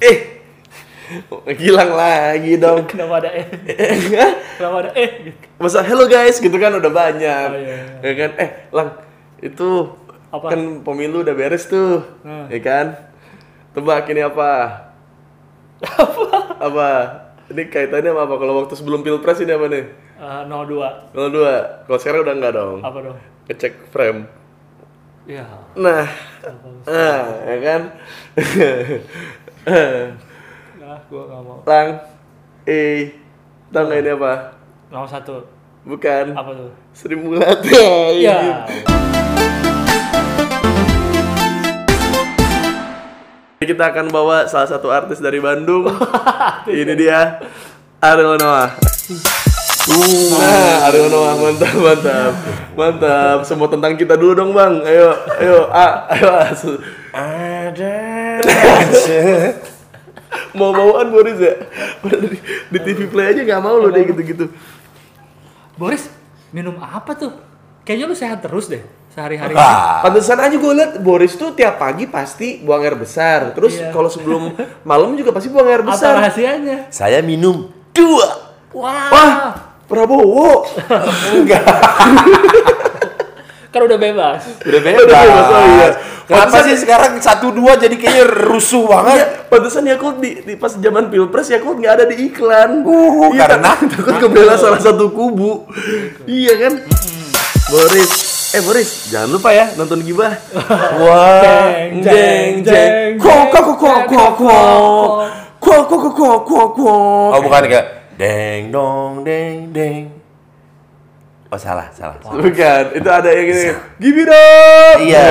Eh, hilang lagi dong. Kenapa ada eh? Kenapa ada eh? Masa hello guys gitu kan udah banyak. Oh, iya, Ya kan? Eh, Lang, itu Apa? kan pemilu udah beres tuh. Hmm. Ya kan? Tebak ini apa? apa? Apa? Ini kaitannya sama apa? Kalau waktu sebelum pilpres ini apa nih? Eh, 02. 02. Kalau sekarang udah enggak dong. Apa dong? Ngecek frame. Ya. Nah, nah, ya kan? Nah, gua nggak mau. Lang, eh, tau nggak ini apa? Nomor satu. Bukan. Apa tuh? Sri Mulat. Ya. Kita akan bawa salah satu artis dari Bandung. Ini dia Ariel Noah. Nah, Ariel Noah mantap, mantap, mantap. Semua tentang kita dulu dong bang. Ayo, ayo, A, ayo. A. Ada Mau bawaan Boris ya? Di, di TV Play aja nggak mau loh dia gitu-gitu. Boris, minum apa tuh? Kayaknya lu sehat terus deh sehari-hari. Ah, Pantesan aja gue liat Boris tuh tiap pagi pasti buang air besar. Terus Iya. kalau sebelum malam juga pasti buang air Apa besar. rahasianya? saya minum dua. Wah, Wah, Prabowo. kan udah bebas. Udah Udah bebas, oh iya. Kenapa Pantesan- sih sekarang satu dua jadi kayaknya rusuh Iya, banget? pantesan Yakult di, di pas zaman pilpres Yakult nggak ada di iklan. Uh, Iya, karena- takut, kebela salah satu kubu. iya kan? Boris, eh Boris, jangan lupa ya nonton gibah. Wah, Jeng, jeng, jeng, Kok kok kok kok kok kok. Kok kok kok kok kok kok. Oh bukan kayak deng dong deng deng. Oh salah salah. Bukan, itu ada yang ini. Gibi dong. Iya.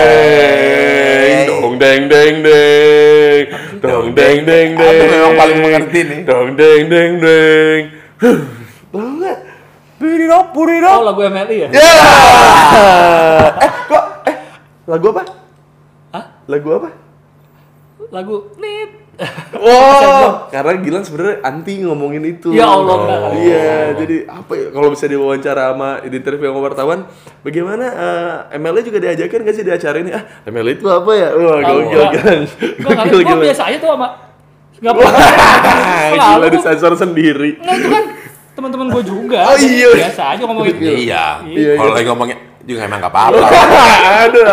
Deng, Dong deng deng deng. Dong deng deng Aku deng. memang paling mengerti nih. Dong deng deng deng. Tahu nggak? Puri dong puri Oh, dong. lagu MLI ya? Ya. eh, kok eh lagu apa? Hah? Lagu apa? Lagu Nit. Wow, karena Gilang sebenarnya anti ngomongin itu. Ya Allah, enggak. Iya, jadi apa ya kalau bisa diwawancara sama di interview sama wartawan, bagaimana eh, MLA juga diajakin nggak sih di acara ini? Ah, MLA itu apa ya? Wah, Tahu, gokil nggak Gokil gua Gilang. biasa aja tuh sama Enggak pernah. Gila disensor sendiri. Nah, itu kan teman-teman gue juga. Oh, iya. Biasa aja ngomongin. Iya. Iya, Kalau iya. lagi ngomongnya juga emang gak apa-apa. ada,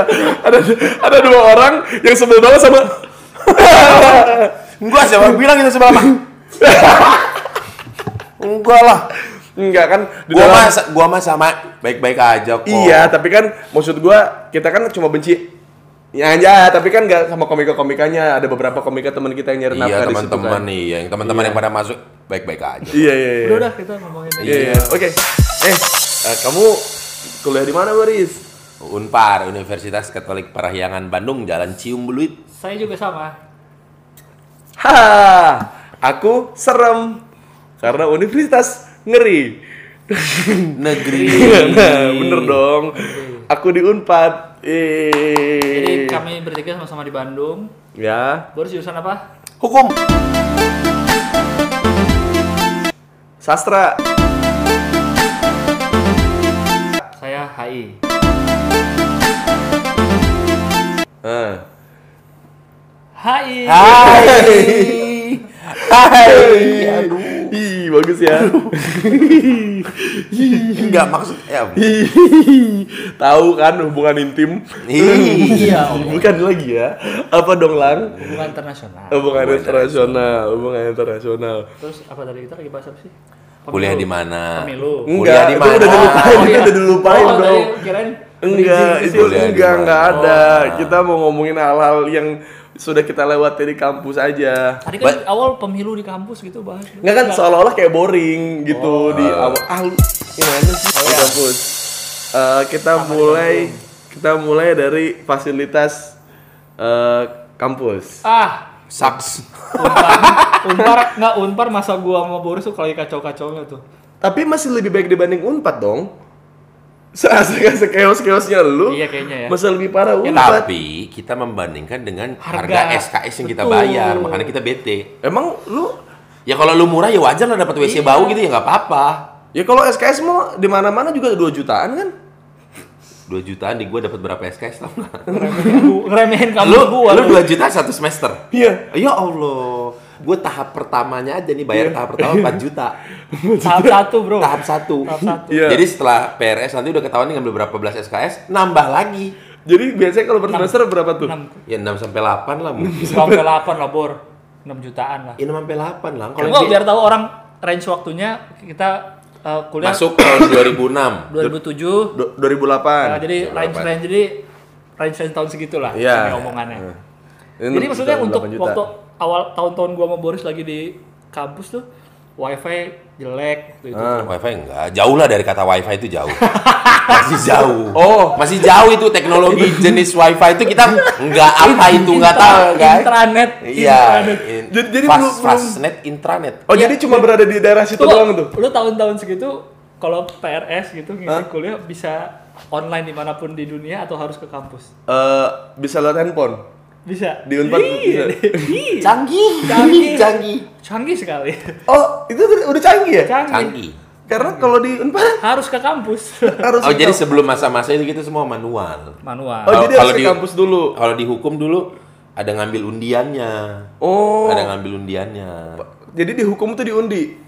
ada, ada dua orang yang sebel banget sama Enggak siapa bilang itu sebelah mah. Enggak lah. enggak kan di Gua dalam- mah gua mah sama baik-baik aja kok. Iya, tapi kan maksud gua kita kan cuma benci Ya aja, tapi kan nggak sama komika-komikanya. Ada beberapa komika teman kita yang nyari Iya nafkah di situ teman-teman kan. nih, yang teman-teman yang pada masuk baik-baik aja. Iya, iya, iya. Udah udah kita ngomongin. Iya, iya. Oke. Eh, eh, kamu kuliah di mana, Boris? Unpar, Universitas Katolik Parahyangan Bandung, Jalan Cium Beluit. Saya juga sama. Ha, aku serem karena universitas ngeri. Negeri. nah, bener dong. Aku di Unpad. Eh. Jadi kami bertiga sama-sama di Bandung. Ya, Boris jurusan apa? Hukum. sastra. Saya HI. HI. Hai. Hai. Aduh. Ih, bagus ya. Enggak maksud ya. Tahu kan hubungan intim? Iya. Bukan lagi ya. Apa dong, Lang? Hubungan internasional. Hubungan internasional, hubungan internasional. Terus apa tadi kita lagi bahas apa sih? Kuliah di mana? Pemilu. Kuliah Enggak, di itu mana? udah dilupain, Oh, itu iya. udah dilupain, oh, Bro. tadi kirain Enggak, itu enggak, enggak ada. Oh. Kita mau ngomongin hal-hal yang sudah kita lewati di kampus aja. Tadi kan awal pemilu di kampus gitu bahas. Enggak kan seolah-olah kayak boring gitu di awal. Ah, lu gimana sih di kampus? Eh, kita mulai kita mulai dari fasilitas eh, kampus. Ah, Saks. Unpar, Unpar nggak Unpar masa gua sama Boris tuh kalau kacau-kacaunya tuh. Tapi masih lebih baik dibanding Unpad dong. Se-asik-asik keos-keosnya lu. Iya, kayaknya ya. Masih lebih parah Ya, tapi kita membandingkan dengan Harga. harga, SKS yang kita Betul. bayar, makanya kita bete. Emang lu Ya kalau lu murah ya wajar lah dapat WC Iya. bau gitu ya nggak apa-apa. ya kalau SKS mau di mana-mana juga 2 jutaan kan? 2 jutaan di gua dapat berapa SKS tau nggak? Ngeremehin kamu lu gua. lu 2 juta satu semester. Iya. Ya Allah. Gue tahap pertamanya aja nih bayar tahap pertama 4 juta. tahap satu bro Tahap satu. tahap satu Iya. Jadi setelah PRS nanti udah ketahuan nih ngambil berapa belas SKS, nambah lagi. Jadi biasanya kalau per semester berapa tuh? enam Ya 6 sampai 8 lah mungkin. sampai delapan lah bor enam jutaan lah Ya 6 sampai 8 lah. Kalau biar tahu orang range waktunya kita uh, kuliah masuk tahun 2006. 2007 Do- 2008. Nah, jadi Berapa? range range jadi range range tahun segitulah Iya. ini omongannya. Ini Jadi maksudnya 8 untuk juta. waktu awal tahun-tahun gua sama Boris lagi di kampus tuh wifi jelek gitu. Ah. Wifi enggak, jauh lah dari kata wifi itu jauh. Masih jauh. Oh. masih jauh itu teknologi jenis wifi itu kita enggak apa itu enggak tahu kan? Intranet. Iya. intranet. in- Jadi- jadi fast, belum- belum- fastnet intranet. Oh, Iya. jadi cuma berada di daerah situ Tuh, doang tuh. lu tahun-tahun segitu kalau PRS gitu ngisi Hah? kuliah bisa online di mana pun di dunia atau harus ke kampus? Eh, bisa lewat handphone. Bisa. Di Unpad bisa. Iya. Canggih, Canggih. canggih. Canggih sekali. Oh, itu udah canggih ya? Canggih. Canggih. Karena kalau di Unpad Harus ke kampus. harus Oh, jadi sebelum masa-masa itu kita semua manual. Manual. Oh, Kalau- jadi harus ke di- kampus dulu. Kalau dihukum dulu ada ngambil undiannya. Oh. Ada ngambil undiannya Jadi dihukum tuh diundi.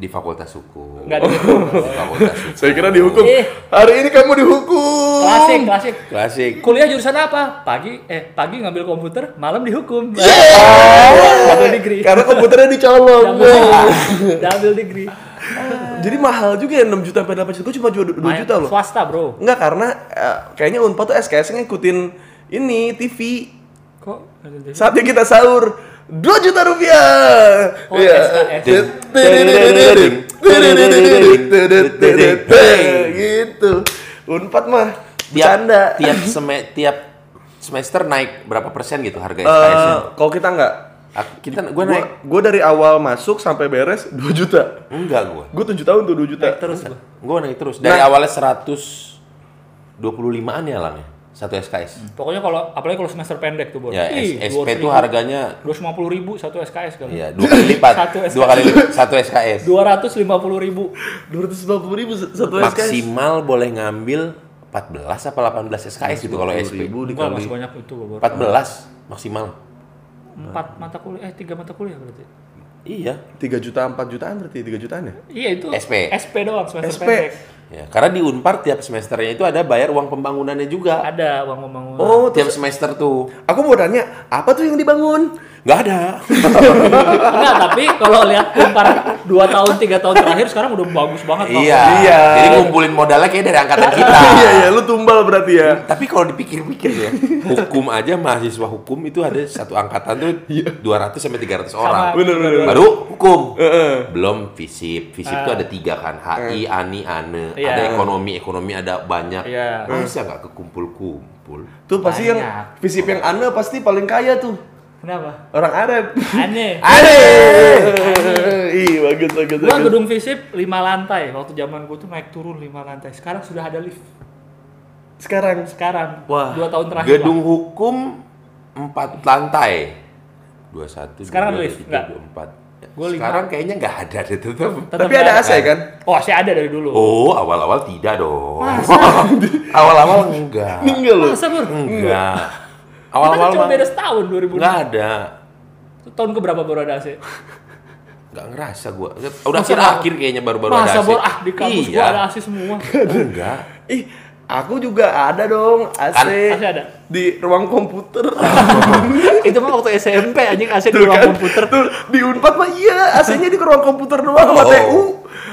Di Fakultas Hukum. Enggak di Di Fakultas Hukum. Saya kira dihukum. Eh. Hari ini kamu dihukum. klasik, klasik. Klasik. Kuliah jurusan apa? Pagi eh pagi ngambil komputer, malam dihukum. Double degree. Karena komputernya dicolong. Double, double degree. Jadi mahal juga ya 6 juta sampai 8 juta. Gue cuma jual 2 Main juta loh. Swasta, Bro. Enggak karena eh, kayaknya Unpad tuh SKS ngikutin ini TV. Kok Saatnya kita sahur 2 juta rupiah. Oh, Iya. Gitu. Unpad mah Tiap, bercanda. tiap seme- tiap semester naik berapa persen gitu harga Eh, SKS-nya? kalau kita enggak Ak- kita gue naik Gue dari awal masuk sampai beres 2 juta. enggak gue. Gue 7 tahun tuh 2 juta. Naik terus gua. Gue naik terus. Dari Nah. awalnya 125-an ya lang ya. Satu SKS. Pokoknya kalau apalagi kalau semester pendek tuh, Bor. Ya, Ih, SP 200.000. tuh harganya 250 ribu satu SKS kali. ya dua kali lipat. Satu SKS. dua kali lipat satu SKS. 250 ribu. 250 ribu satu SKS. Maksimal boleh ngambil 14 apa 18 SKS gitu kalau SP. ribu dikali. masih banyak itu, Bor. 14 maksimal. Empat mata kuliah, eh tiga mata kuliah berarti. Iya. 3 juta 4 jutaan berarti 3 jutaan ya? Iya itu SP. SP doang semester SP. pendek. Ya, karena di Unpar tiap semesternya itu ada bayar uang pembangunannya juga. Ada uang pembangunan. Oh, tiap semester tuh. aku mau tanya, apa tuh yang dibangun? Nggak ada. Enggak, tapi kalau lihat Unpar 2 tahun 3 tahun terakhir sekarang udah bagus banget Bang. iya. Iya. Jadi ngumpulin modalnya kayak dari angkatan kita. Iya ya, lu tumbal berarti ya. Tapi kalau dipikir-pikir ya, hukum aja mahasiswa hukum itu ada satu angkatan tuh 200 sampai 300 orang. Bener, bener, bener. Baru hukum. Heeh. Belum fisip. Fisip tuh ada tiga kan, HI, ANI, ANE. Iya. Ada ekonomi, ekonomi ada banyak. Iya. Masa nggak kekumpul-kumpul? Tuh pasti yang Banyak. visip yang Anda pasti paling kaya tuh. Kenapa? Orang Arab. Aneh. Ih, bagus bagus. Gua bagus. gedung visip 5 lantai. Waktu zaman gua tuh naik turun 5 lantai. Sekarang sudah ada lift. Sekarang Sekarang Wah, 2 tahun terakhir. gedung Bang. hukum empat lantai. 21, Sekarang ada 22, lift? 23, Nggak. 24. Gua lima. Sekarang kayaknya nggak ada deh tetap. Tetep tapi ada AC kan? Oh, masih ada dari dulu. Oh, awal-awal tidak dong. awal-awal enggak. Enggak loh. Masa, Bur? Enggak. Awal-awal cuma beda setahun 2000. enggak ada. Tahun keberapa baru ada AC? Enggak ngerasa gua. Udah Masa, akhir-akhir kayaknya baru-baru ada. Masa AC. bor ah di kampus iya. gua ada AC semua. Enggak. Ih, aku juga ada dong AC. Kan- AC ada? Di ruang komputer. Itu mah waktu SMP anjing AC di ruang kan? komputer. Tuh, di Unpad mah iya, AC-nya di ruang komputer doang sama Oh. TU.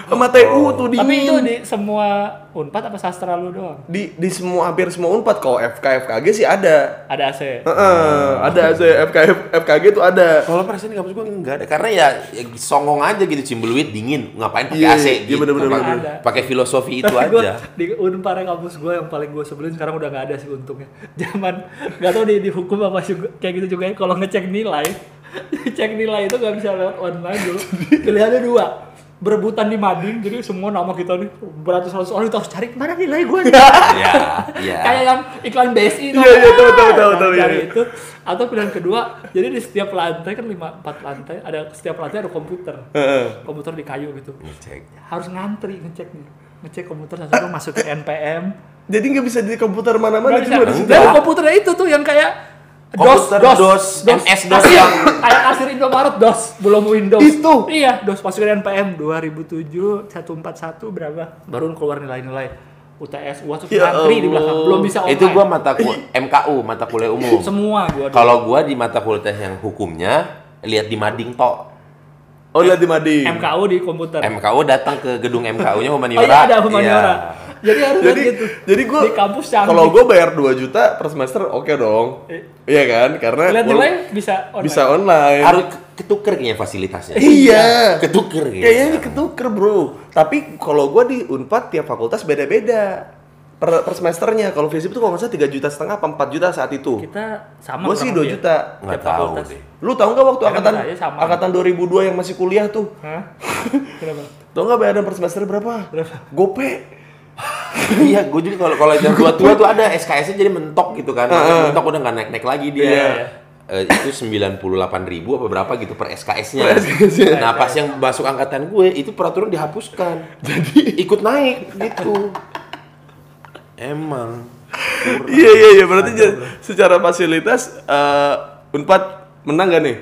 Sama TU tuh dingin. Tapi itu di semua Unpad apa sastra lu doang? di di semua hampir semua Unpad kalau FK FKG sih ada. Ada AC. Heeh, ada AC FK FKG tuh ada. Kalau perasaan di kampus gua enggak ada karena ya, ya songong aja gitu cimbuluit dingin ngapain pakai Iya, AC iya, gitu. bener-bener, Pakai- bener. Pakai filosofi itu Tapi gua aja. di Unpar kampus gue yang paling gue sebelin sekarang udah nggak ada sih untungnya. Zaman nggak tahu di dihukum apa juga kayak gitu juga ya. Kalau ngecek nilai, cek nilai itu nggak bisa lewat online dulu. Pilihannya dua berebutan di mading jadi semua nama kita nih beratus-ratus orang itu harus cari mana nilai gue nih? Iya, iya. kayak yang iklan BSI Iya, iya, tahu, tahu, tahu, tahu, cari iya. itu. Atau pilihan kedua jadi di setiap lantai kan lima empat lantai ada setiap lantai ada komputer. Komputer di kayu gitu. Ngecek. harus ngantri ngeceknya ngecek komputer lu masukin NPM Jadi nggak bisa di komputer mana-mana cuma di komputernya itu tuh yang kayak DOS, Komputer DOS, DOS, MS DOS Kasir, yang kayak kasir Indomaret DOS, belum Windows. Itu? Iya, DOS masukin NPM 2007 141 berapa? Baru keluar nilai-nilai UTS, UAS Ya ngantri di belakang. Belum bisa online. itu gua mata ku- MKU, mata kuliah umum. semua gua. Kalau gua di mata kuliah yang hukumnya lihat di mading tok. Oh lihat di Madi. MKU di komputer. MKU datang ke gedung MKU-nya Oh humaniora. iya ada humaniora. Iya. Jadi harus Jadi gitu. jadi gue di kampus canggih. kalau gue bayar 2 juta per semester oke dong. Eh. Iya kan? Karena lihat nilai bisa online. bisa online. Harus ketuker kayaknya fasilitasnya. Iya. Ketuker kayaknya. Kayaknya ini ketuker bro. Tapi kalau gue di Unpad tiap fakultas beda-beda per, per semesternya. Kalau FISIP tuh kalau nggak salah tiga juta setengah apa 4 juta saat itu. Kita sama Gue sih kurang 2 lebih ya. juta. Nggak Tiap tahu fakultas. deh. Lu tahu nggak waktu Karena angkatan sama. angkatan 2002 yang masih kuliah tuh? Hah? Kenapa? Tahu nggak bayaran per semester berapa? Berapa? Gope. iya, gue juga kalau kalau yang tua-tua tuh ada SKS-nya jadi mentok gitu kan. Mentok udah nggak naik-naik lagi dia. Iya. Eh, itu 98 ribu apa berapa gitu per SKS-nya. SKS-nya. Nah pas yang masuk angkatan gue itu peraturan dihapuskan. Jadi ikut naik gitu. Emang. Iya iya iya berarti ja- secara fasilitas eh, Unpad menang gak nih?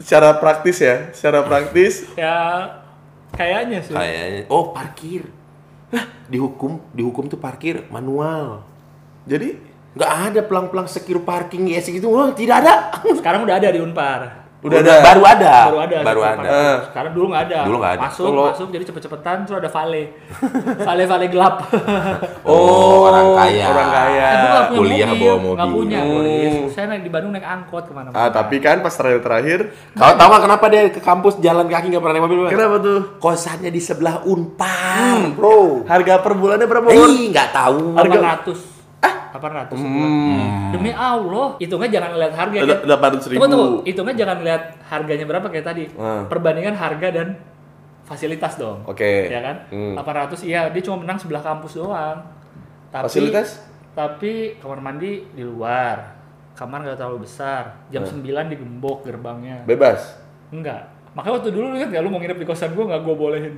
Secara praktis ya, secara praktis Ya kayaknya sih. Kayaknya. Oh parkir. Hah, dihukum dihukum tuh parkir manual. jadi Nggak ada pelang-pelang secure parking ya segitu. Wah, tidak ada. Sekarang udah ada di Unpar. Udah ada? Baru ada. Baru ada. Baru ada. Eh. Sekarang dulu nggak ada. Dulu nggak ada. Masuk, Kalau- masuk jadi cepet-cepetan terus ada vale. vale vale gelap. Oh, orang kaya. Orang kaya. Eh, punya Kuliah mobil, bawa mobil. Nggak punya, Hmm. Boris. Saya naik di Bandung naik angkot ke mana-mana. Ah tapi kan pas terakhir terakhir Kau tahu nggak kenapa dia ke kampus jalan kaki nggak pernah naik mobil? Bang? kenapa tuh? Kosannya di sebelah Unpar, bro. Harga per bulannya berapa? Eh, nggak tahu. Harga- 800. Ah, 800 sebulan. Demi Allah, hitungnya jangan lihat harga kan. Delapan ratus ribu. Tunggu, tunggu. Hitungnya jangan lihat harganya berapa kayak tadi. Hmm. Perbandingan harga dan fasilitas dong. Oke. Ya kan? Hmm. 800 iya, dia cuma menang sebelah kampus doang. Tapi, Fasilitas? Tapi kamar mandi di luar. Kamar nggak terlalu besar. Jam Hmm. 9 digembok gerbangnya. Bebas. Enggak. Makanya waktu dulu lu ingat nggak lu mau nginep di kosan gua nggak gua bolehin.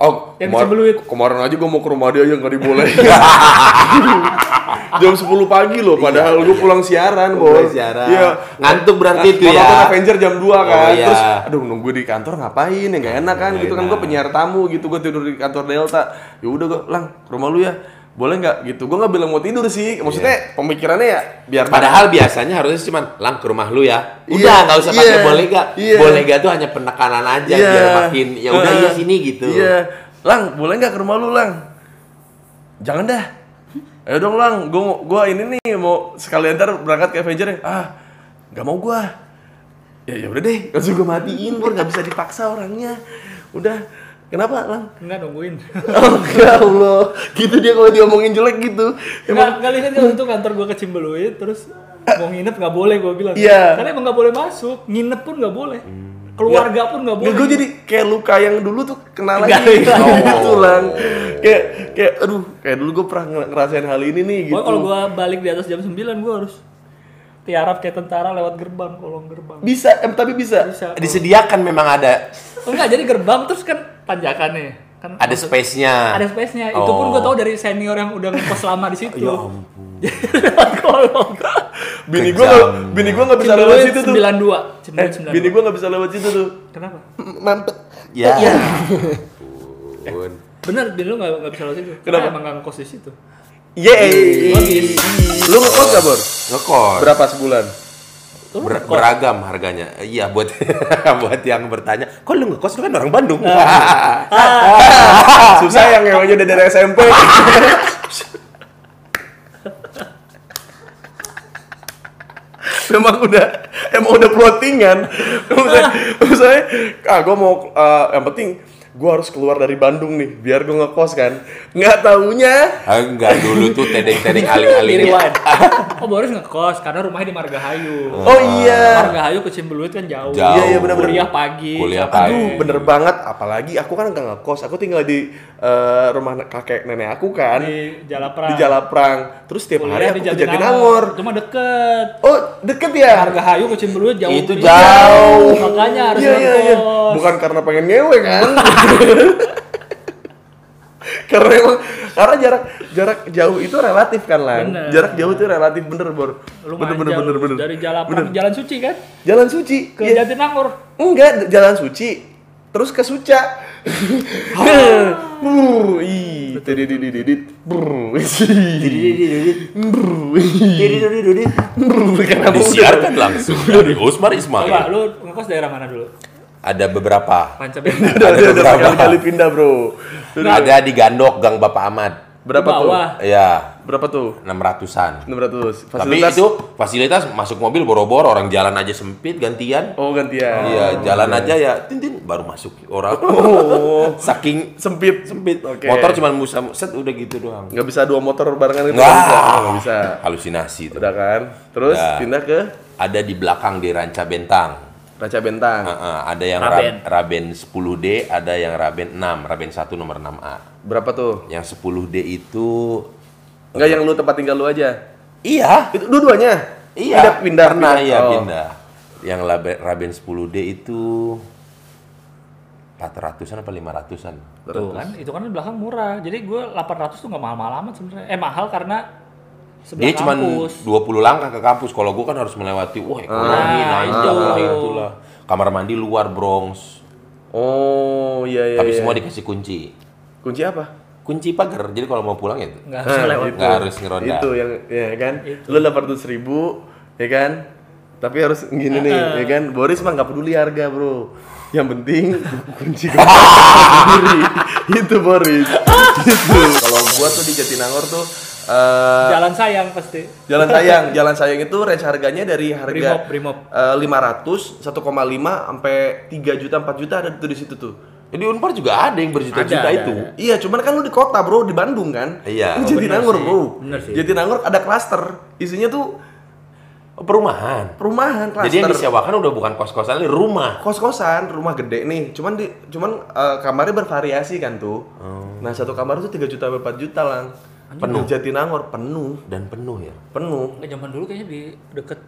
Oh, Yang kemar- kemarin aja gue mau ke rumah dia aja nggak dibolehin. Jam 10 pagi loh, padahal gue pulang siaran, Pulang Bor. siaran. Iya. Ngantuk berarti itu Mau ya. nonton Avenger jam 2 kan. Oh, iya. Terus aduh nunggu di kantor ngapain ya nggak enak kan Nggak gitu kan gue penyiar tamu gitu gue tidur di kantor Delta. Ya udah gue lang ke rumah lu ya. Boleh nggak gitu? Gue nggak bilang mau tidur sih. Maksudnya pemikirannya ya biar Padahal biasanya harusnya cuman lang ke rumah lu ya. Iya, Udah nggak usah pakai iya, boleh gak? iya. Boleh gak tuh hanya penekanan aja Iya. biar makin ya udah Heeh. iya sini gitu. Iya. Lang, boleh nggak ke rumah lu, Lang? Jangan dah. Ayo dong, Lang. Gua gua ini nih mau sekalian ntar berangkat ke Avenger ya. Ah, nggak mau gua. Ya ya udah deh, langsung gua matiin, Bor. nggak bisa dipaksa orangnya. Udah. Kenapa, Lang? Enggak nungguin. Oh, ya Allah. Gitu dia kalau diomongin jelek gitu. Enggak, enggak lihat kan untuk kantor gua ke Cimbeluit terus mau nginep nggak boleh gua bilang. Iya. Karena emang nggak boleh masuk, nginep pun nggak boleh. Keluarga pun nggak boleh. Gue jadi kayak luka yang dulu tuh kena lagi. Oh. gitu, Lang. Kayak kayak aduh, kayak dulu gue pernah ngerasain hal ini nih gitu. Kalau gua balik di atas jam 9 gua harus tiarap kayak tentara lewat gerbang, kolong gerbang. Bisa, em, tapi bisa. Bisa. Disediakan memang ada Oh, enggak, jadi gerbang terus kan tanjakan nih. Kan ada space-nya. Ada space-nya. Itu pun Oh. gua tahu dari senior yang udah ngekos lama di situ. Ya ampun. Kolong. Bini gue bini gue nggak bisa lewat situ tuh. 92. Eh, Cimbeluit 92. bini gue nggak bisa lewat situ tuh. Kenapa? Mampet. Ya. Iya. ampun. Bener, bini lu nggak nggak bisa lewat situ. Kenapa? Emang nggak ngekos di situ. Yeay. Lu ngekos gak bor? Ngekos. Berapa sebulan? Ber- beragam harganya. Iya buat buat yang bertanya, kok lu ngekos lu kan orang Bandung. Susah yang emangnya udah dari SMP. Memang udah, emang udah plottingan. Misalnya, misalnya ah gue mau, eh, yang penting gue harus keluar dari Bandung nih, biar gue ngekos kan. Nggak taunya, Ah, Enggak dulu tuh tedeng-tedeng aling-alingnya. Rewind. oh Boris ngekos karena rumahnya di Margahayu. oh iya. Margahayu ke Cimbeluit kan jauh. Jauh. Iya, iya, benar-benar. Kuliah pagi. Kuliah pagi. Aduh, bener banget. Apalagi aku kan nggak ngekos, aku tinggal di eh, rumah kakek nenek aku kan. Di Jalaprang. Di Jalaprang. Terus tiap hari Kuliah aku di ke Jatinangor. Cuma deket. Oh, deket ya? Margahayu ke Cimbeluit jauh. Itu Iya. jauh. Makanya harus Iya, iya, iya. ngekos. Bukan karena pengen ngewe kan? karena emang karena jarak jarak jauh itu relatif kan lah. Jarak jauh itu relatif bener bor. Bener bener bener bener. Dari jalan Bener. jalan suci kan Jalan suci. ke Iya. Jatinangor. Enggak, jalan suci. Terus ke Suca. Brr, ih, tidididididit, brr, ih, brr, ih, brr, Disiarkan langsung dari Usmar Ismail. Coba lu ngekos daerah mana dulu? Ada beberapa. Pancabenda. Ada beberapa. sekali-kali pindah bro. Ada di Gandok Gang Bapak Ahmad. Berapa tuh? bawah. Ya, Berapa tuh? 600-an. 600. Tapi itu fasilitas masuk mobil boro-boro orang jalan aja sempit gantian. Oh gantian. Iya, jalan aja ya tintin baru masuk orang. Oh, Saking sempit. sempit. Oke. Motor cuma musa set udah gitu doang. Nggak bisa dua motor barengan itu Nggak. nggak bisa. Oh, nggak bisa. Halusinasi itu. Udah kan? Terus Udah. pindah ke Ada di belakang di Ranca Bentang. Raca Bentang. Heeh, ada yang Raben. Raben. Raben 10D, ada yang Raben 6, Raben 1 nomor 6A. Berapa tuh? Yang 10D itu Enggak yang lu tempat tinggal lu aja. iya, Itu dua-duanya. iya. Pindah, pindah, pernah pindah. ya Oh. pindah. Yang Raben, Raben 10D itu 400-an apa 500-an? Tuh kan, itu kan di belakang murah. Jadi gue 800 tuh nggak mahal-mahal amat sebenarnya. Eh mahal karena Dia cuma kampus. 20 langkah ke kampus. Kalau gua kan harus melewati, wah ekonomi, Ah, nah itu. itulah, itulah. Kamar mandi luar Bronx. Oh, iya iya. Tapi iya. semua dikasih kunci. kunci apa? Kunci pagar. Jadi kalau mau pulang ya Nggak harus Nah, lewat. itu. nggak harus ngeronda. Itu yang ya kan. Itu. Lu 800 ribu, ya kan? Tapi harus gini nih, ya kan? Boris mah nggak peduli harga, Bro. Yang penting kunci sendiri. itu Boris. itu. Kalau gua tuh di Jatinangor tuh eh, Jalan sayang pasti. Jalan Sayang, Jalan Sayang itu range harganya dari harga Brimob, Brimob. eh, 500, 1,5 sampai 3 juta, 4 juta ada tuh di situ tuh. Jadi Unpar juga ada yang berjuta-juta Ada, ada, itu. ada. Iya, cuman kan lu di kota, Bro, di Bandung kan? Iya. Oh, Jatinangor, bener sih. Bro. Bener sih. Jatinangor ada klaster. Isinya tuh perumahan. perumahan klaster. Jadi yang disewakan udah bukan kos-kosan, ini rumah. kos-kosan, rumah gede nih. Cuman di cuman eh, kamarnya bervariasi kan tuh. Nah, satu kamar tuh 3 juta sampai 4 juta lang. Penuh Jatinangor penuh, Dan penuh ya. penuh. Nggak zaman dulu kayaknya di deket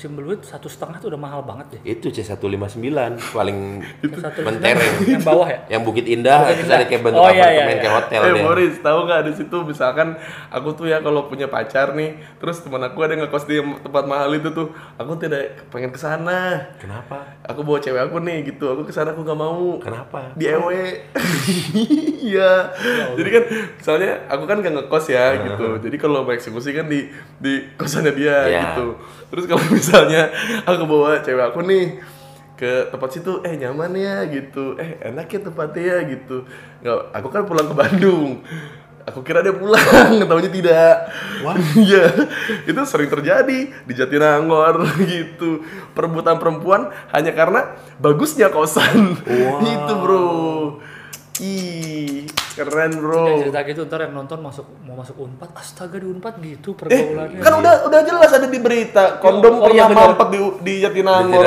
Cimbeluit satu setengah tuh udah mahal banget deh. Itu C159 paling Satu mentereng. yang bawah ya. Yang Bukit Indah, Bukit Indah. ada kayak bentuk Oh, iya, apartemen iya, kayak iya. hotel eh deh. Boris, tahu nggak di situ misalkan aku tuh ya kalau punya pacar nih, terus teman aku ada yang ngekos di tempat mahal itu tuh, aku tidak pengen ke sana. Kenapa? Aku bawa cewek aku nih gitu, aku ke sana aku nggak mau. Kenapa? Di ewe. Iya. Jadi kan misalnya aku kan gak ngekos ya gitu. Jadi kalau mau eksekusi kan di di kosannya dia Iya. gitu. Terus kalau misalnya aku bawa cewek aku nih ke tempat situ eh nyaman ya? Gitu. Eh enak ya tempatnya ya? Gitu. Nggak aku kan pulang ke Bandung. Aku kira dia pulang tahunya tidak. Wah. Iya. Itu sering terjadi di Jatinangor gitu. Perebutan perempuan hanya karena bagusnya kosan. Itu bro. Ih keren bro Yang cerita gitu ntar yang nonton masuk mau masuk unpad, astaga di unpad gitu Eh, pergaulannya. kan udah udah jelas ada di berita kondom Oh, iya, pernah benar. mampet di di Jatinangor.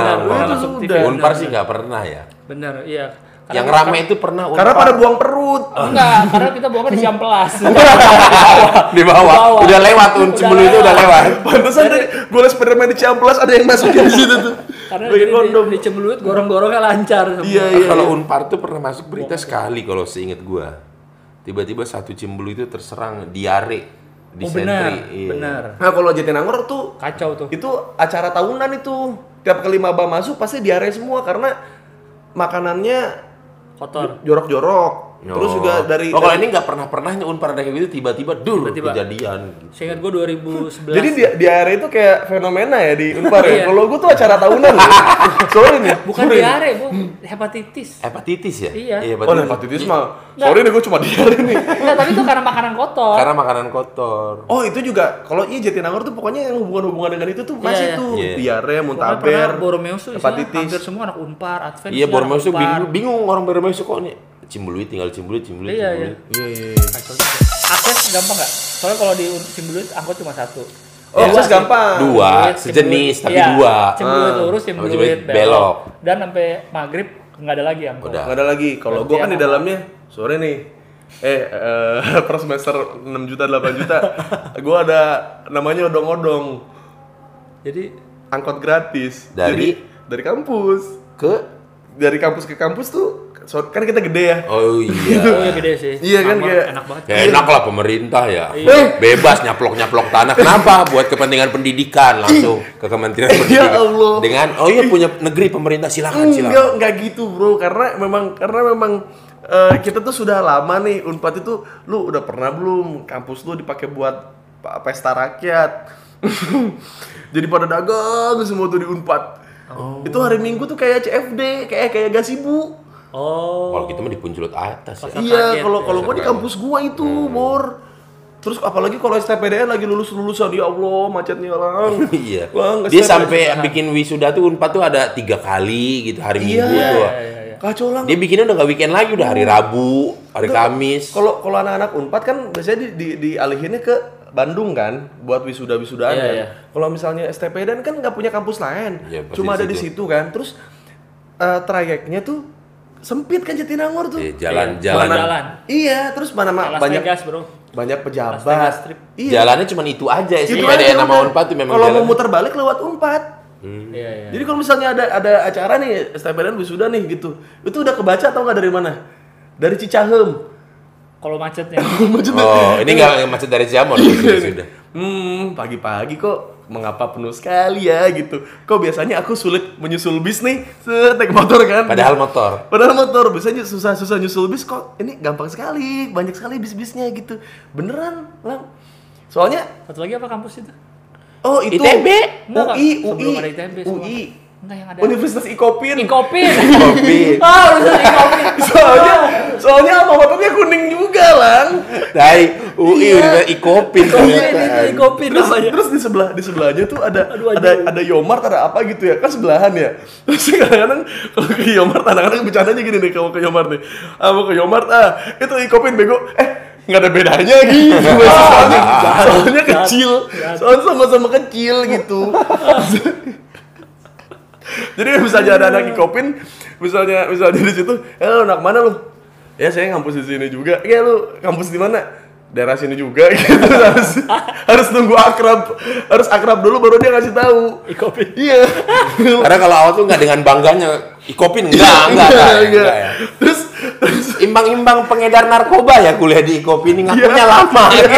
Itu. Unpar sih nggak pernah ya. Bener, iya. Yang rame itu pernah Unpar. Karena pada buang perut. Enggak, karena kita buangnya di Ciamplas. di bawah. Udah lewat sebelum itu udah lewat. Pantesan deh, gue les Spiderman di Ciamplas ada yang masuk di situ tuh. karena jadi kondom. di, di Cembeluit gorong-gorongnya lancar. Iya, iya. Kalau Unpar tuh pernah masuk berita sekali kalau seingat gua. Tiba-tiba satu cimbulu itu terserang diare di Oh benar, sentri. Iya. benar. Nah, kalau Jatinangor tuh Kacau tuh. itu acara tahunan itu. Tiap kali maba masuk pasti diare semua karena makanannya Kotor. jorok-jorok. Terus Oh. juga dari Oh, kalau dari- ini nggak pernah pernah Unpar ada kayak gitu tiba-tiba dulu Tiba-tiba. kejadian. Seingat gue 2011. Jadi di, diare itu kayak fenomena ya di Unpar Iya. ya. Kalau gue tuh acara tahunan. Sorry nih. bukan sorry nih. diare, Bu. Hepatitis. Hepatitis ya? Iya. Oh, hepatitis mah. Sorry nih gue cuma diare nih. Enggak, tapi itu karena makanan kotor. Karena makanan kotor. Oh itu juga kalau iya Jatinangor tuh pokoknya yang hubungan-hubungan dengan itu tuh masih Iya, tuh iya. diare, Pokoknya muntaber, Boromeus tuh hepatitis. hampir semua anak Unpar, Advent. Iya, anak tuh bingung, bingung orang Borneo kok nih Cimbuluit tinggal Cimbuluit, Cimbuluit, Iya, Cimbuluit. Iya iya. iya. Juga. Akses gampang nggak? Soalnya kalau di Cimbeluit angkot cuma satu. Oh, Ya. akses gampang. Dua, sejenis tapi Iya, dua. Cimbeluit Ah. lurus, Oh, Cimbeluit Cimbeluit belok. belok. Dan sampai maghrib nggak ada lagi angkot. Udah. Nggak ada lagi. Kalau gua kan di dalamnya sore nih. Eh, eh per semester 6 juta 8 juta. gua ada namanya odong-odong. Jadi Angkot gratis. Dari? Jadi dari kampus Ke dari kampus ke kampus tuh so- kan kita gede ya. Oh iya. Oh ya gede sih. Iya kan, kayak- enak banget. Ya enak lah pemerintah ya. Iya. Bebas nyaplok-nyaplok tanah. Kenapa? Buat kepentingan pendidikan langsung ke Kementerian Pendidikan. Ya Allah. Dengan oh iya punya negeri pemerintah silakan silakan. Enggak, enggak gitu bro, karena memang karena memang eh, kita tuh sudah lama nih Unpad itu lu udah pernah belum kampus lu dipakai buat pesta rakyat. Jadi pada dagang semua tuh di Unpad. Itu hari Minggu tuh kayak CFD, kayak kayak gasibu. Oh. Kalau kita mah di puncelut atas ya. Iya, kaget kalau kalau gua di kampus gua itu, Bor. Terus apalagi kalau STPDN lagi lulus-lulusan, ya Allah macetnya orang. Iya. Bang, Dia sampai bikin wisuda tuh Unpad tuh ada tiga kali gitu hari Iya. Minggu tuh. Iya, iya, iya. Kacau lah. Dia bikinnya udah gak weekend lagi udah hari Rabu, hari Enggak, Kamis. Kalau kalau anak-anak Unpad kan biasanya di, di dialihinnya ke Bandung kan buat wisuda-wisudaan Iya, kan. iya. Kalau misalnya STPDN kan nggak punya kampus lain. Iya, Cuma di ada di situ. situ kan. Terus eh, trayeknya tuh sempit kan Jatinangor tuh. Iya, jalan Iya, jalan. jalan. Iya, terus mana ma- Las banyak Vegas, Bro. banyak pejabat. Strip. Iya. Jalannya cuma itu aja. Itu Itu ada yang nama. Unpad tuh memang Kalau mau muter balik lewat Unpad. Iya, iya. Jadi kalau misalnya ada ada acara nih STPDN wisuda nih gitu. Itu udah kebaca atau nggak dari mana? Dari Cicahem. Kalau macetnya. Oh, ini nggak macet dari Ciamon sudah sudah. Hmm, pagi-pagi kok mengapa penuh sekali ya gitu. Kok biasanya aku sulit menyusul bis nih, set naik motor kan. Padahal motor. Padahal motor biasanya susah-susah nyusul bis kok ini gampang sekali, banyak sekali bis-bisnya gitu. Beneran, Lang. Soalnya Satu lagi apa kampus itu? oh itu ITB. UI, sebelum UI, ada ITB semua. UI. Enggak yang ada. Universitas Ikopin. Ikopin. Kopi. Ah, udah Ikopin. soalnya soalnya alma maternya kuning juga, Lang. Dari UI Iya. udah Ikopin. Ikopin ternyata. itu Ikopin terus, namanya. terus di sebelah di sebelahnya tuh ada Aduh, ada ada Yomart ada apa gitu ya kan sebelahan ya terus kadang-kadang kalau ke Yomart anak-anak bercandanya gini nih kalau ke Yomart nih ah mau ke Yomart ah itu ikopin bego eh nggak ada bedanya gitu soalnya soalnya kecil soalnya sama-sama kecil gitu jadi misalnya ada anak ikopin misalnya misalnya di situ eh lu anak mana lu ya saya ngampus di sini juga ya lu kampus di mana daerah sini juga gitu harus harus nunggu akrab harus akrab dulu baru dia ngasih tahu Ikopin. iya Karena kalau awal tuh nggak dengan bangganya Ikopin enggak, enggak, enggak, Enggak, enggak, ya. terus terus Imbang-imbang pengedar narkoba ya kuliah di Ikopin ngakunya Iya. lama. Jadi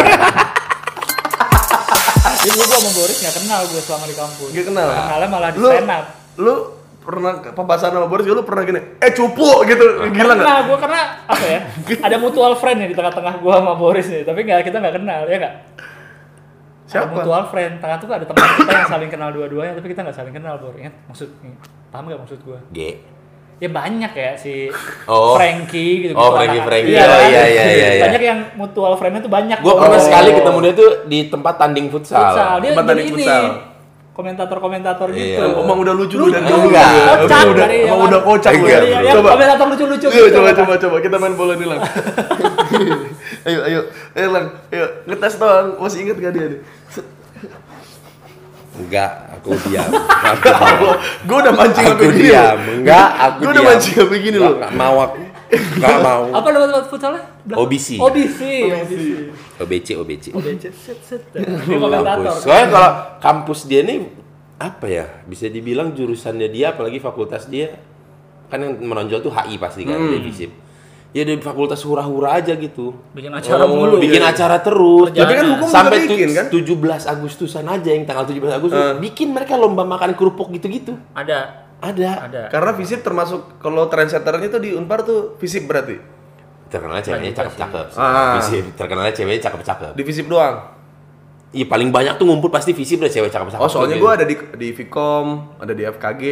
dulu gua sama Boris nggak kenal gue selama di kampus. Gak kenal Kenalnya malah di stand up. Lu pernah pembahasan sama Boris lu pernah gini eh cupu gitu gila nggak Kenal gue karena apa ya? Ada mutual friend nih di tengah-tengah gue sama Boris nih, tapi nggak kita nggak kenal ya nggak? Ada siapa mutual friend, tengah tuh ada teman kita yang saling kenal dua-duanya, tapi kita nggak saling kenal, Bor. Ingat maksud, paham nggak maksud gue? G. Ya banyak ya si Oh. Frankie gitu. Oh, Frankie, Frankie. Oh, iya, iya, iya, iya. Banyak yang mutual friendnya tuh banyak. Gue pernah Oh. sekali ketemu dia tuh di tempat tanding futsal. futsal. Dia Tempat tanding ini futsal. Komentator-komentator Iya. gitu. Emang udah lucu Lucu. lu dari dulu Enggak. ya? Kocak Emang udah, dari emang udah kocak lu ya? Iya, Coba. komentator lucu-lucu Iya, gitu. coba, coba, coba. Kita main bola nih, Lang. ayo, ayo. Ayo, Lang. Ayo, ngetes doang. Masih inget gak dia nih? Enggak, aku diam. Aku. Gue udah mancing Aku gini diam. loh. Enggak, aku Gue diam. udah mancing sampai gini loh. Enggak mau aku. Enggak mau. Apa nama tempat futsalnya? OBC. OBC. OBC. OBC, OBC. OBC. Set, set. Kampus. Soalnya kalau kampus dia nih apa ya? Bisa dibilang jurusannya dia apalagi fakultas dia kan yang menonjol tuh HI pasti kan Hmm. dia FISIP. Ya di fakultas hura-hura aja gitu. Bikin acara Oh, mulu. bikin iya. acara terus. Tapi kan hukum sampai juga bikin, kan? 17 Agustusan aja yang tanggal 17 Agustus Eh. bikin mereka lomba makan kerupuk gitu-gitu. Ada. Ada. Ada. Karena visip termasuk kalau trendsetternya tuh di Unpar tuh visip berarti. Terkenalnya ceweknya cakep-cakep. Ah. Visip. Terkenalnya ceweknya cakep-cakep. Di visip doang. Iya paling banyak tuh ngumpul pasti visip udah cewek cakep-cakep. Oh, soalnya gitu. gue ada di di Vkom, ada di FKG,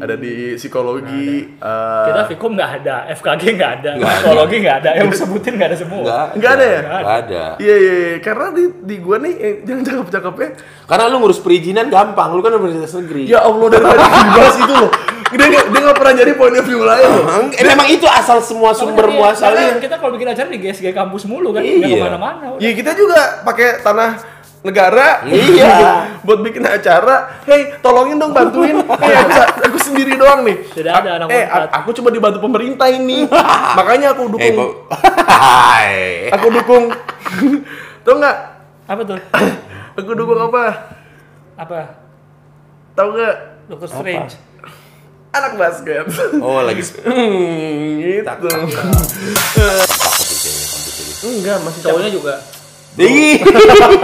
ada di psikologi. eh, Kita Fikum nggak ada, FKG nggak ada, Nggak ada. psikologi nggak ada, yang sebutin nggak ada semua. Enggak. Nggak ada ya? Enggak ada. Iya, iya, iya. karena di di gue nih eh, yang cakep-cakepnya Karena lu ngurus perizinan gampang, lu kan universitas negeri. Ya Allah dari tadi dibahas itu loh. Dia nggak dia nggak pernah jadi point of view lain loh. Emang, eh, memang itu asal semua sumber Makanya, muasalnya. karena Kita kalau bikin acara di GSG kampus mulu kan, Iya. nggak ke mana-mana. udah. Ya kita juga pakai tanah negara Iya. buat bikin acara. Hey, tolongin dong bantuin. Hey, aku, aku sendiri doang nih. Tidak ada anak Eh, a- aku cuma dibantu pemerintah ini. Makanya aku Eh, dukung. Bo- Hai. aku dukung. Tahu nggak? Apa tuh? Aku dukung apa? Apa? Tahu nggak? Doctor Strange. Anak basket. Oh, lagi Hmm, gitu. Enggak, masih Cowoknya juga. Ih,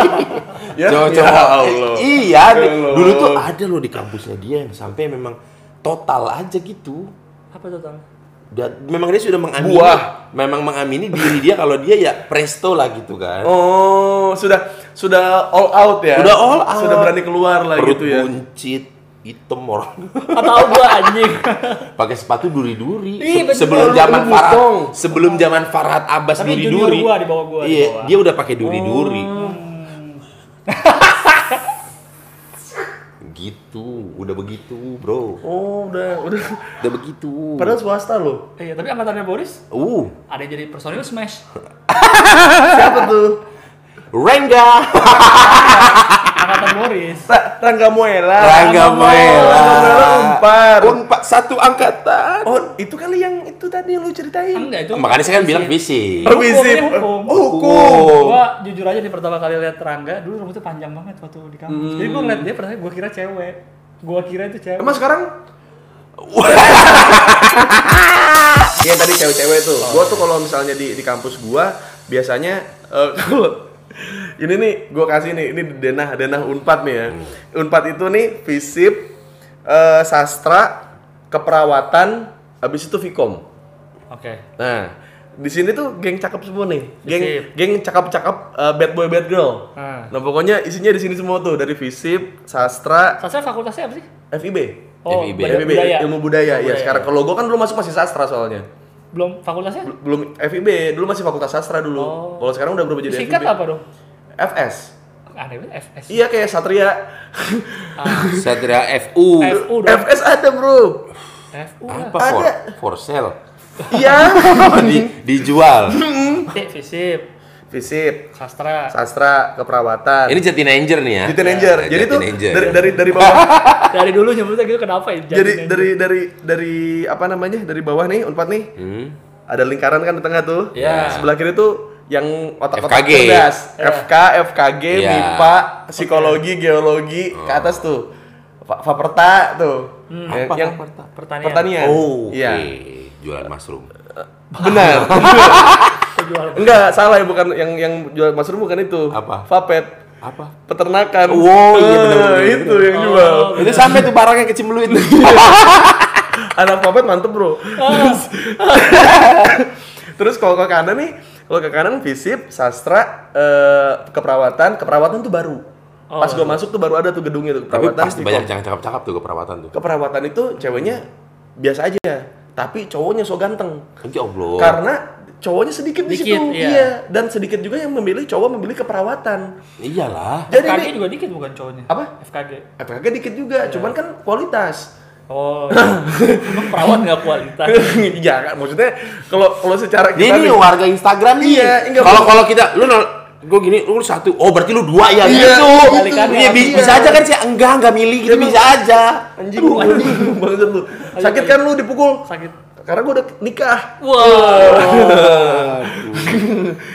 Ya, ya Allah. Iya, Ya Allah. dulu tuh ada loh di kampusnya dia yang sampai memang total aja gitu. Apa total? Dan memang dia sudah mengamini, Buah. memang mengamini diri dia kalau dia ya presto lah gitu kan. Oh, sudah sudah all out ya. Udah all out. Sudah berani keluar lah Perut gitu ya. buncit, hitam orang. Atau gua anjing. Pakai sepatu duri-duri. Ih, Se- betul. sebelum zaman Farhat, sebelum zaman Farhat Abbas Tapi junior duri-duri. gua di bawah gua, di Iya, bawah. dia udah pakai duri-duri. gitu, udah begitu, bro. Oh, udah udah. Udah begitu. Padahal swasta loh. Iya, tapi angkatannya Boris Uh, ada yang jadi personil Smash. Siapa tuh? Rengga. Angkatan Boris. Ra- Rangga Muela. Rangga Moela. Moela Unpar. Unpad satu angkatan. Oh, itu kali yang itu tadi lu ceritain. Enggak itu. Makanya saya kan bilang fisik. Oh, hukum. Oh, hukum. Gua jujur aja nih pertama kali lihat Rangga, dulu rambutnya panjang banget waktu di kampus. Jadi gua ngeliat dia pertama gua kira cewek. Gua kira itu cewek. Emang sekarang Iya tadi cewek-cewek tuh. Gua tuh kalau misalnya di di kampus gua biasanya kalau ini nih gua kasih nih ini denah denah unpad nih ya. Unpad itu nih fisip eh, sastra keperawatan habis itu fikom. Oke. Nah, di sini tuh geng cakep semua nih. Geng Fisip. geng cakep-cakep eh, bad boy bad girl. Nah. Nah, pokoknya isinya di sini semua tuh dari fisip, sastra, Sastra fakultasnya apa sih? FIB. Oh, FIB. FIB budaya. ilmu budaya. Ilmu Ya, sekarang kalau gua kan dulu masuk masih sastra soalnya. Belum fakultasnya? Bel- Belum FIB, dulu masih fakultas sastra dulu. Oh. Kalau sekarang udah berubah jadi Singkat FIB. apa dong? FS. Aneh banget FS. Iya kayak Satria. Satria FU. FU dong. FS ada, Bro. FU. Apa for, Ada. for sale? Iya. Di, dijual. Tik, fisip, sastra. sastra, keperawatan. Ini Jatinanger nih ya. Di teenager. Ya, Jadi tuh Jatinanger. dari dari dari bawah. Dari dulu nyebutnya gitu kenapa ya? jadi dari dari dari apa namanya? Dari bawah nih, Unpad nih. Hmm. Ada lingkaran kan di tengah tuh. Iya. Sebelah kiri tuh yang otak-otak FKG. cerdas. Iya. FK, FKG, Iya. MIPA, psikologi, geologi, ke atas tuh. Fa- Faperta tuh. Yang, Apa yang Faperta? pertanian. pertanian. Oh, oke. Iya. Jualan mushroom. Benar. Jual- Enggak, salah ya bukan yang yang jual mushroom bukan itu. Apa? Vapet. Apa? Peternakan. Wow, iya Eh, benar-benar. Itu yang Oh. jual. Itu sampai tuh barangnya kecil itu. Anak vapet mantep, Bro. Terus kalau ke kanan nih, kalau ke kanan fisip, sastra, eh, keperawatan, keperawatan tuh baru. Pas gua masuk tuh baru ada tuh gedungnya tuh Tapi keperawatan. pasti Vkom. banyak yang cakep-cakep tuh keperawatan tuh. Keperawatan itu ceweknya biasa aja, tapi cowoknya so ganteng. Ya Allah. Karena cowoknya sedikit di Dikit, situ, iya. Dan sedikit juga yang memilih cowok memilih keperawatan. Iyalah. Jadi FKG ini juga dikit bukan cowoknya. apa? FKG. FKG dikit juga, cuman kan kualitas. Oh, emang perawat nggak kualitas. Iya kan, maksudnya kalau kalau secara Dia ini nih- warga Instagram nih. Iya, enggak, Kalau kalau kita lu nol gue gini lu satu oh berarti lu dua ya Iya, gitu kebalikannya. Iya, bi- Iya. bisa aja kan sih enggak enggak milih gitu Iya, bisa aja anjing lu anjing bangsat lu. Sakit kan lu dipukul? Sakit. Karena gua udah nikah. Wah.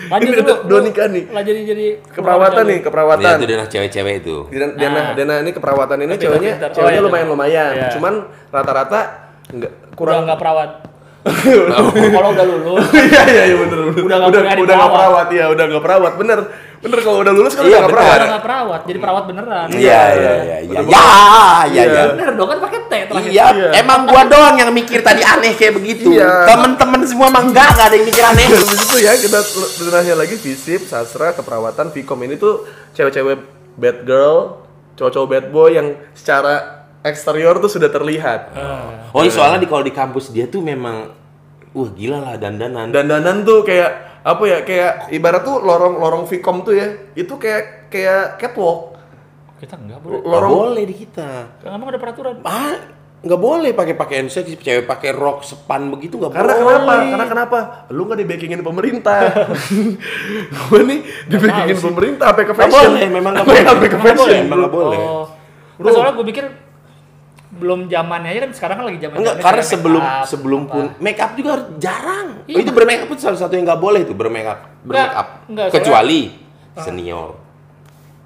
Lanjut Ini udah- udah nikah nih. Lah jadi jadi Keperawatan nih, Iya keperawatan. itu dia cewek-cewek itu Dena, Dena, Nah. Dena ini keperawatan ini ceweknya pintar. Oh, ceweknya iya, lumayan lumayan. Iya. Cuman rata-rata enggak kurang nggak perawat. Kalau udah lulus. Iya iya iya bener bener. Udah nggak udah, udah nggak perawat. ya, udah nggak perawat. Bener. Bener kalau udah lulus kan Iya, udah nggak perawat. Udah nggak perawat, jadi perawat beneran. iya iya iya iya Udah ya ya Iya. ya Bener dong kan pakai T terakhir. Iya, Iya. emang gua doang yang mikir tadi aneh kayak begitu. Iya. Temen-temen semua emang enggak, enggak ada yang mikir aneh. Habis itu ya kita benerahnya lagi fisip, sastra, keperawatan, Vkom ini tuh cewek-cewek bad girl, cowok-cowok bad boy yang secara eksterior tuh sudah terlihat. Ah. Oh, iya, soalnya di kalau di kampus dia tuh memang wah gila lah dandanan. Dandanan tuh kayak apa ya? Kayak ibarat tuh lorong-lorong Vkom tuh ya. Itu kayak kayak catwalk. Kita enggak. Nggak Lorong boleh di kita. Kan emang ada peraturan. Ah, nggak boleh pakai pakaian seksi, cewek pakai rok sepan begitu nggak Karena boleh. kenapa? Karena kenapa? Lu nggak dibackingin pemerintah. gue nih sih. pemerintah sampai ke Nggak fashion. boleh, memang nggak boleh. Sampai ke Nggak boleh, fashion. emang nggak boleh. Oh. Bro, soalnya gue pikir belum zamannya aja kan sekarang kan lagi zaman Enggak, karena sebelum sebelum pun make up juga harus jarang. Iya. Oh, itu bermake up itu salah satu yang nggak boleh tuh bermake up. Bermake up. enggak, soalnya- Kecuali senior.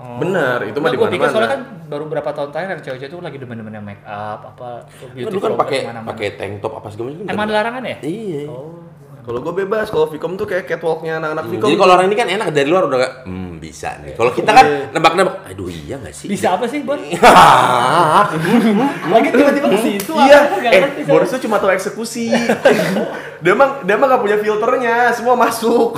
Benar, itu mah di mana-mana. soalnya kan baru berapa tahun terakhir cewek-cewek tuh lagi demen-demennya make up apa beauty Lu kan vlogger pakai pakai tank top apa segala macam. Emang ada larangan ya? Iya. Oh. Kalau gue bebas, kalau Vicom tuh kayak catwalknya anak-anak Vicom. Jadi kalau orang ini kan enak dari luar udah kayak, hmm bisa nih. Kalau kita kan nebak-nebak, aduh iya nggak sih? Bisa apa sih, Bon? Lagi tiba-tiba ke situ Iya, eh. Boris tuh cuma tahu eksekusi. dia emang dia emang gak punya filternya, semua masuk.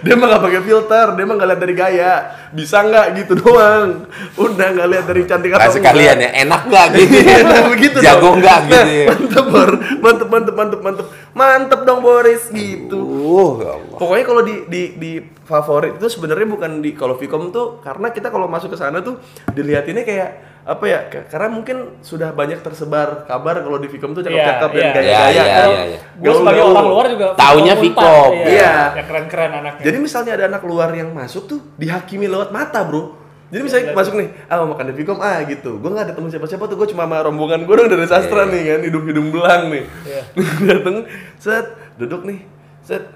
Dia emang gak pakai filter, dia emang gak lihat dari gaya. Bisa nggak gitu doang. Udah nggak lihat dari cantik Nah, atau sekalian ya, enak nggak gitu? Nah, begitu Jago dong. nggak gitu Nah, ya? Mantep, Bor. Mantep, mantep, mantep, mantep. Mantep dong Boris gitu. Uh, ya Allah. Pokoknya kalau di di di favorit itu sebenarnya bukan di kalau Vicom tuh karena kita kalau masuk ke sana tuh dilihatinnya kayak apa ya? Karena mungkin sudah banyak tersebar kabar kalau di Vicom tuh cakep-cakep Iya, dan iya. gaya-gaya. Iya, kan. iya, iya. Gue sebagai orang luar juga Taunya Vicom Iya. Yang keren-keren anaknya. Jadi misalnya ada anak luar yang masuk tuh dihakimi lewat mata, Bro. Jadi misalnya masuk nih, ah mau makan di Vicom, ah gitu. Gue gak ada temen siapa-siapa tuh, gue cuma sama rombongan gue dong dari sastra nih kan, hidung-hidung belang nih. Iya. Dateng, set, duduk nih, set.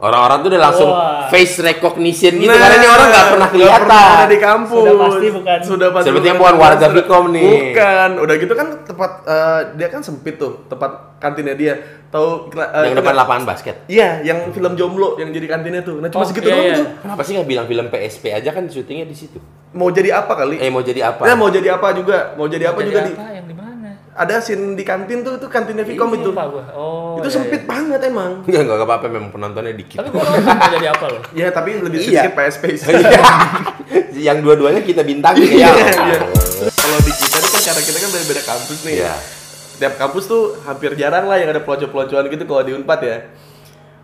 Orang-orang tuh udah langsung Wah. face recognition gitu Nah, karena ini orang nggak pernah kelihatan. pernah ada di kampus. Sudah pasti bukan. Sudah pasti. Sepertinya bukan warga Sudah- Vicom nih. Bukan. Udah gitu kan tempat eh, dia kan sempit tuh tempat kantinnya dia. Tahu eh, yang depan lapangan basket. Iya, yang film jomblo yang jadi kantinnya tuh. Nah cuma Oh, segitu iya, doang iya. tuh. Kenapa sih nggak bilang film PSP aja kan syutingnya di situ? Mau jadi apa kali? Eh mau jadi apa? Nah, mau jadi apa juga? Mau jadi apa Jadi juga di apa? Yang di mana? Ada scene di kantin tuh itu kantinnya Vicom itu. Lupa gua. Oh. itu iya, sempit banget emang. Enggak enggak apa-apa memang penontonnya iya. dikit. Tapi gua jadi apa loh. Ya tapi lebih Iya. sedikit PSP sih. yang dua-duanya kita bintangin Iya, ya. iya. Kalau di kita kan karena kita kan beda-beda kampus nih. Iya. Tiap kampus tuh hampir jarang lah yang ada pelonco-peloncoan gitu kalau di Unpad ya.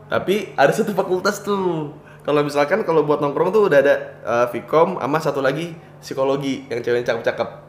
Tapi ada satu fakultas tuh. Kalau misalkan kalau buat nongkrong tuh udah ada uh, Vkom sama satu lagi psikologi yang cewek cakep-cakep.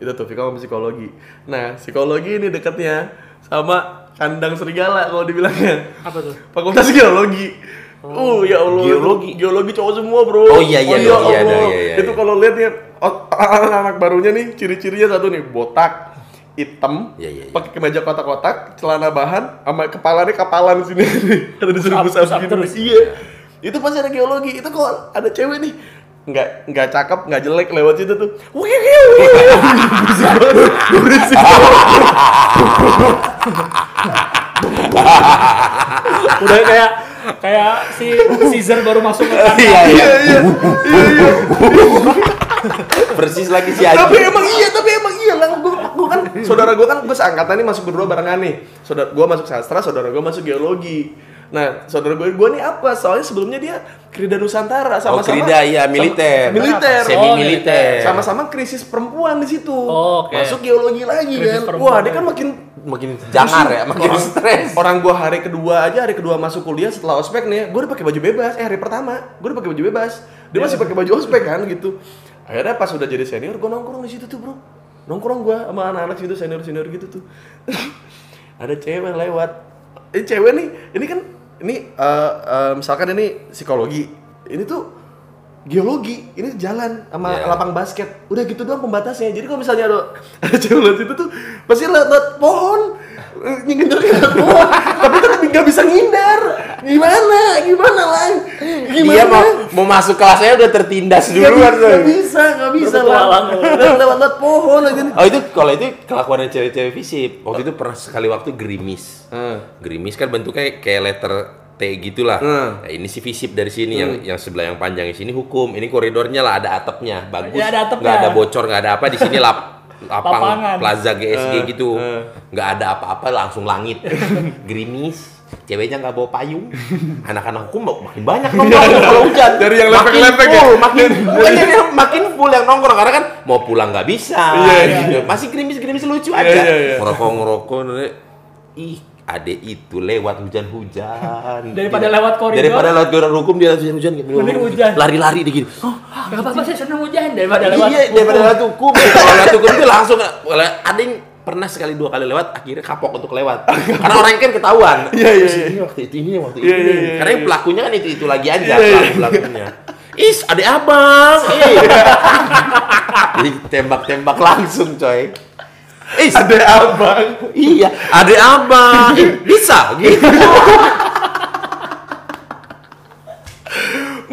Itu tuh Vkom sama psikologi. Nah, psikologi ini dekatnya sama kandang serigala kalau dibilangnya. Apa tuh? Fakultas geologi. Uh, ya Allah. Geologi. itu Geologi cowok semua, Bro. Oh, iya, iya, ya iya, Allah. ada, iya, iya, Itu iya. kalau lihat nih ot- anak-anak barunya nih ciri-cirinya satu nih, botak, hitam, Iya, iya, iya. pakai kemeja kotak-kotak, celana bahan, sama kepalanya kapalan sini nih. Ada disuruh gitu. terus. Iya. Itu pasti ada geologi. Itu kalau ada cewek nih nggak nggak cakep nggak jelek lewat situ tuh wih Udah kayak kayak si Caesar baru masuk ke kantor. Iya iya. iya iya Persis lagi si tapi Aji. emang iya tapi emang iya lah gua, gua kan saudara gua kan gua seangkatan nih masuk berdua barengan nih saudara gua masuk sastra saudara gua masuk geologi nah saudara gua gua nih apa? Soalnya sebelumnya dia Krida Nusantara Oh, sama-sama Krida, iya, sama- militer. militer. Semi Oh, militer. sama-sama krisis perempuan di situ. Oh, oke. masuk geologi lagi Krisis kan? perempuan. wah dia kan makin makin jangar ya, makin orang, stres. orang gua hari kedua aja hari kedua masuk kuliah setelah ospek nih gua udah pakai baju bebas. Eh hari pertama gua udah pakai baju bebas. Dia masih pakai baju ospek kan gitu. Akhirnya pas udah jadi senior gua nongkrong di situ tuh bro. Nongkrong gua sama anak-anak situ senior senior gitu tuh. Ada cewek lewat. Ini cewek nih ini kan ini eh, eh, misalkan ini psikologi ini tuh geologi ini jalan sama Iya. lapang basket. Udah gitu doang pembatasnya. Jadi kalau misalnya ada ada cewek situ tuh pasti lewat, lewat pohon eh, ngincer lewat pohon. Tapi tetap nggak bisa ngindar. Gimana? Gimana lang gimana Dia mau mau masuk kelasnya udah tertindas bisa, nggak tuh. bisa nggak bisa Berpetualang. lang lewat lewat lewat pohon aja nih Oh itu kalau itu kelakuannya cewek-cewek visip. Waktu itu pernah sekali waktu gerimis. Gerimis kan bentuknya kayak letter T gitulah. Hmm. Nah, ini si visip dari sini yang yang sebelah yang panjang di sini hukum. Ini koridornya lah ada atapnya. Bagus. Ya, ada atapnya. Nggak ada bocor, nggak ada apa di sini lap lapang Lapangan. plaza GSG Eh, gitu. Nggak ada apa-apa langsung langit. Gerimis. Ceweknya nggak bawa payung, anak-anak hukum makin banyak nongkrong kalau hujan. Dari yang Makin lepek-lepek ya? makin jadi yang makin full yang nongkrong karena kan mau pulang nggak bisa. Iya, iya, gitu. Masih gerimis-gerimis lucu Iya, aja. iya, iya. Ngerokok ngerokok. Ih, adek itu lewat hujan-hujan. Daripada Dia- lewat koridor. Daripada lewat koridor hukum dia hujan-hujan gitu. Hujan. Lari-lari dia gitu. Oh, Gak apa-apa saya seneng hujan daripada lewat. iya, daripada lewat hukum. Kalau lewat hukum itu langsung ada yang pernah sekali dua kali lewat akhirnya kapok untuk lewat. Karena orangnya kan ketahuan. Iya, iya, iya. ini waktu itu ini waktu Iya, ini iya, iya, karena yang pelakunya kan itu itu lagi aja Iya, iya. pelaku pelakunya. Is adek abang. Ih jadi tembak-tembak langsung coy. Is. Ada abang. Iya. Adek abang. Ih, bisa gitu.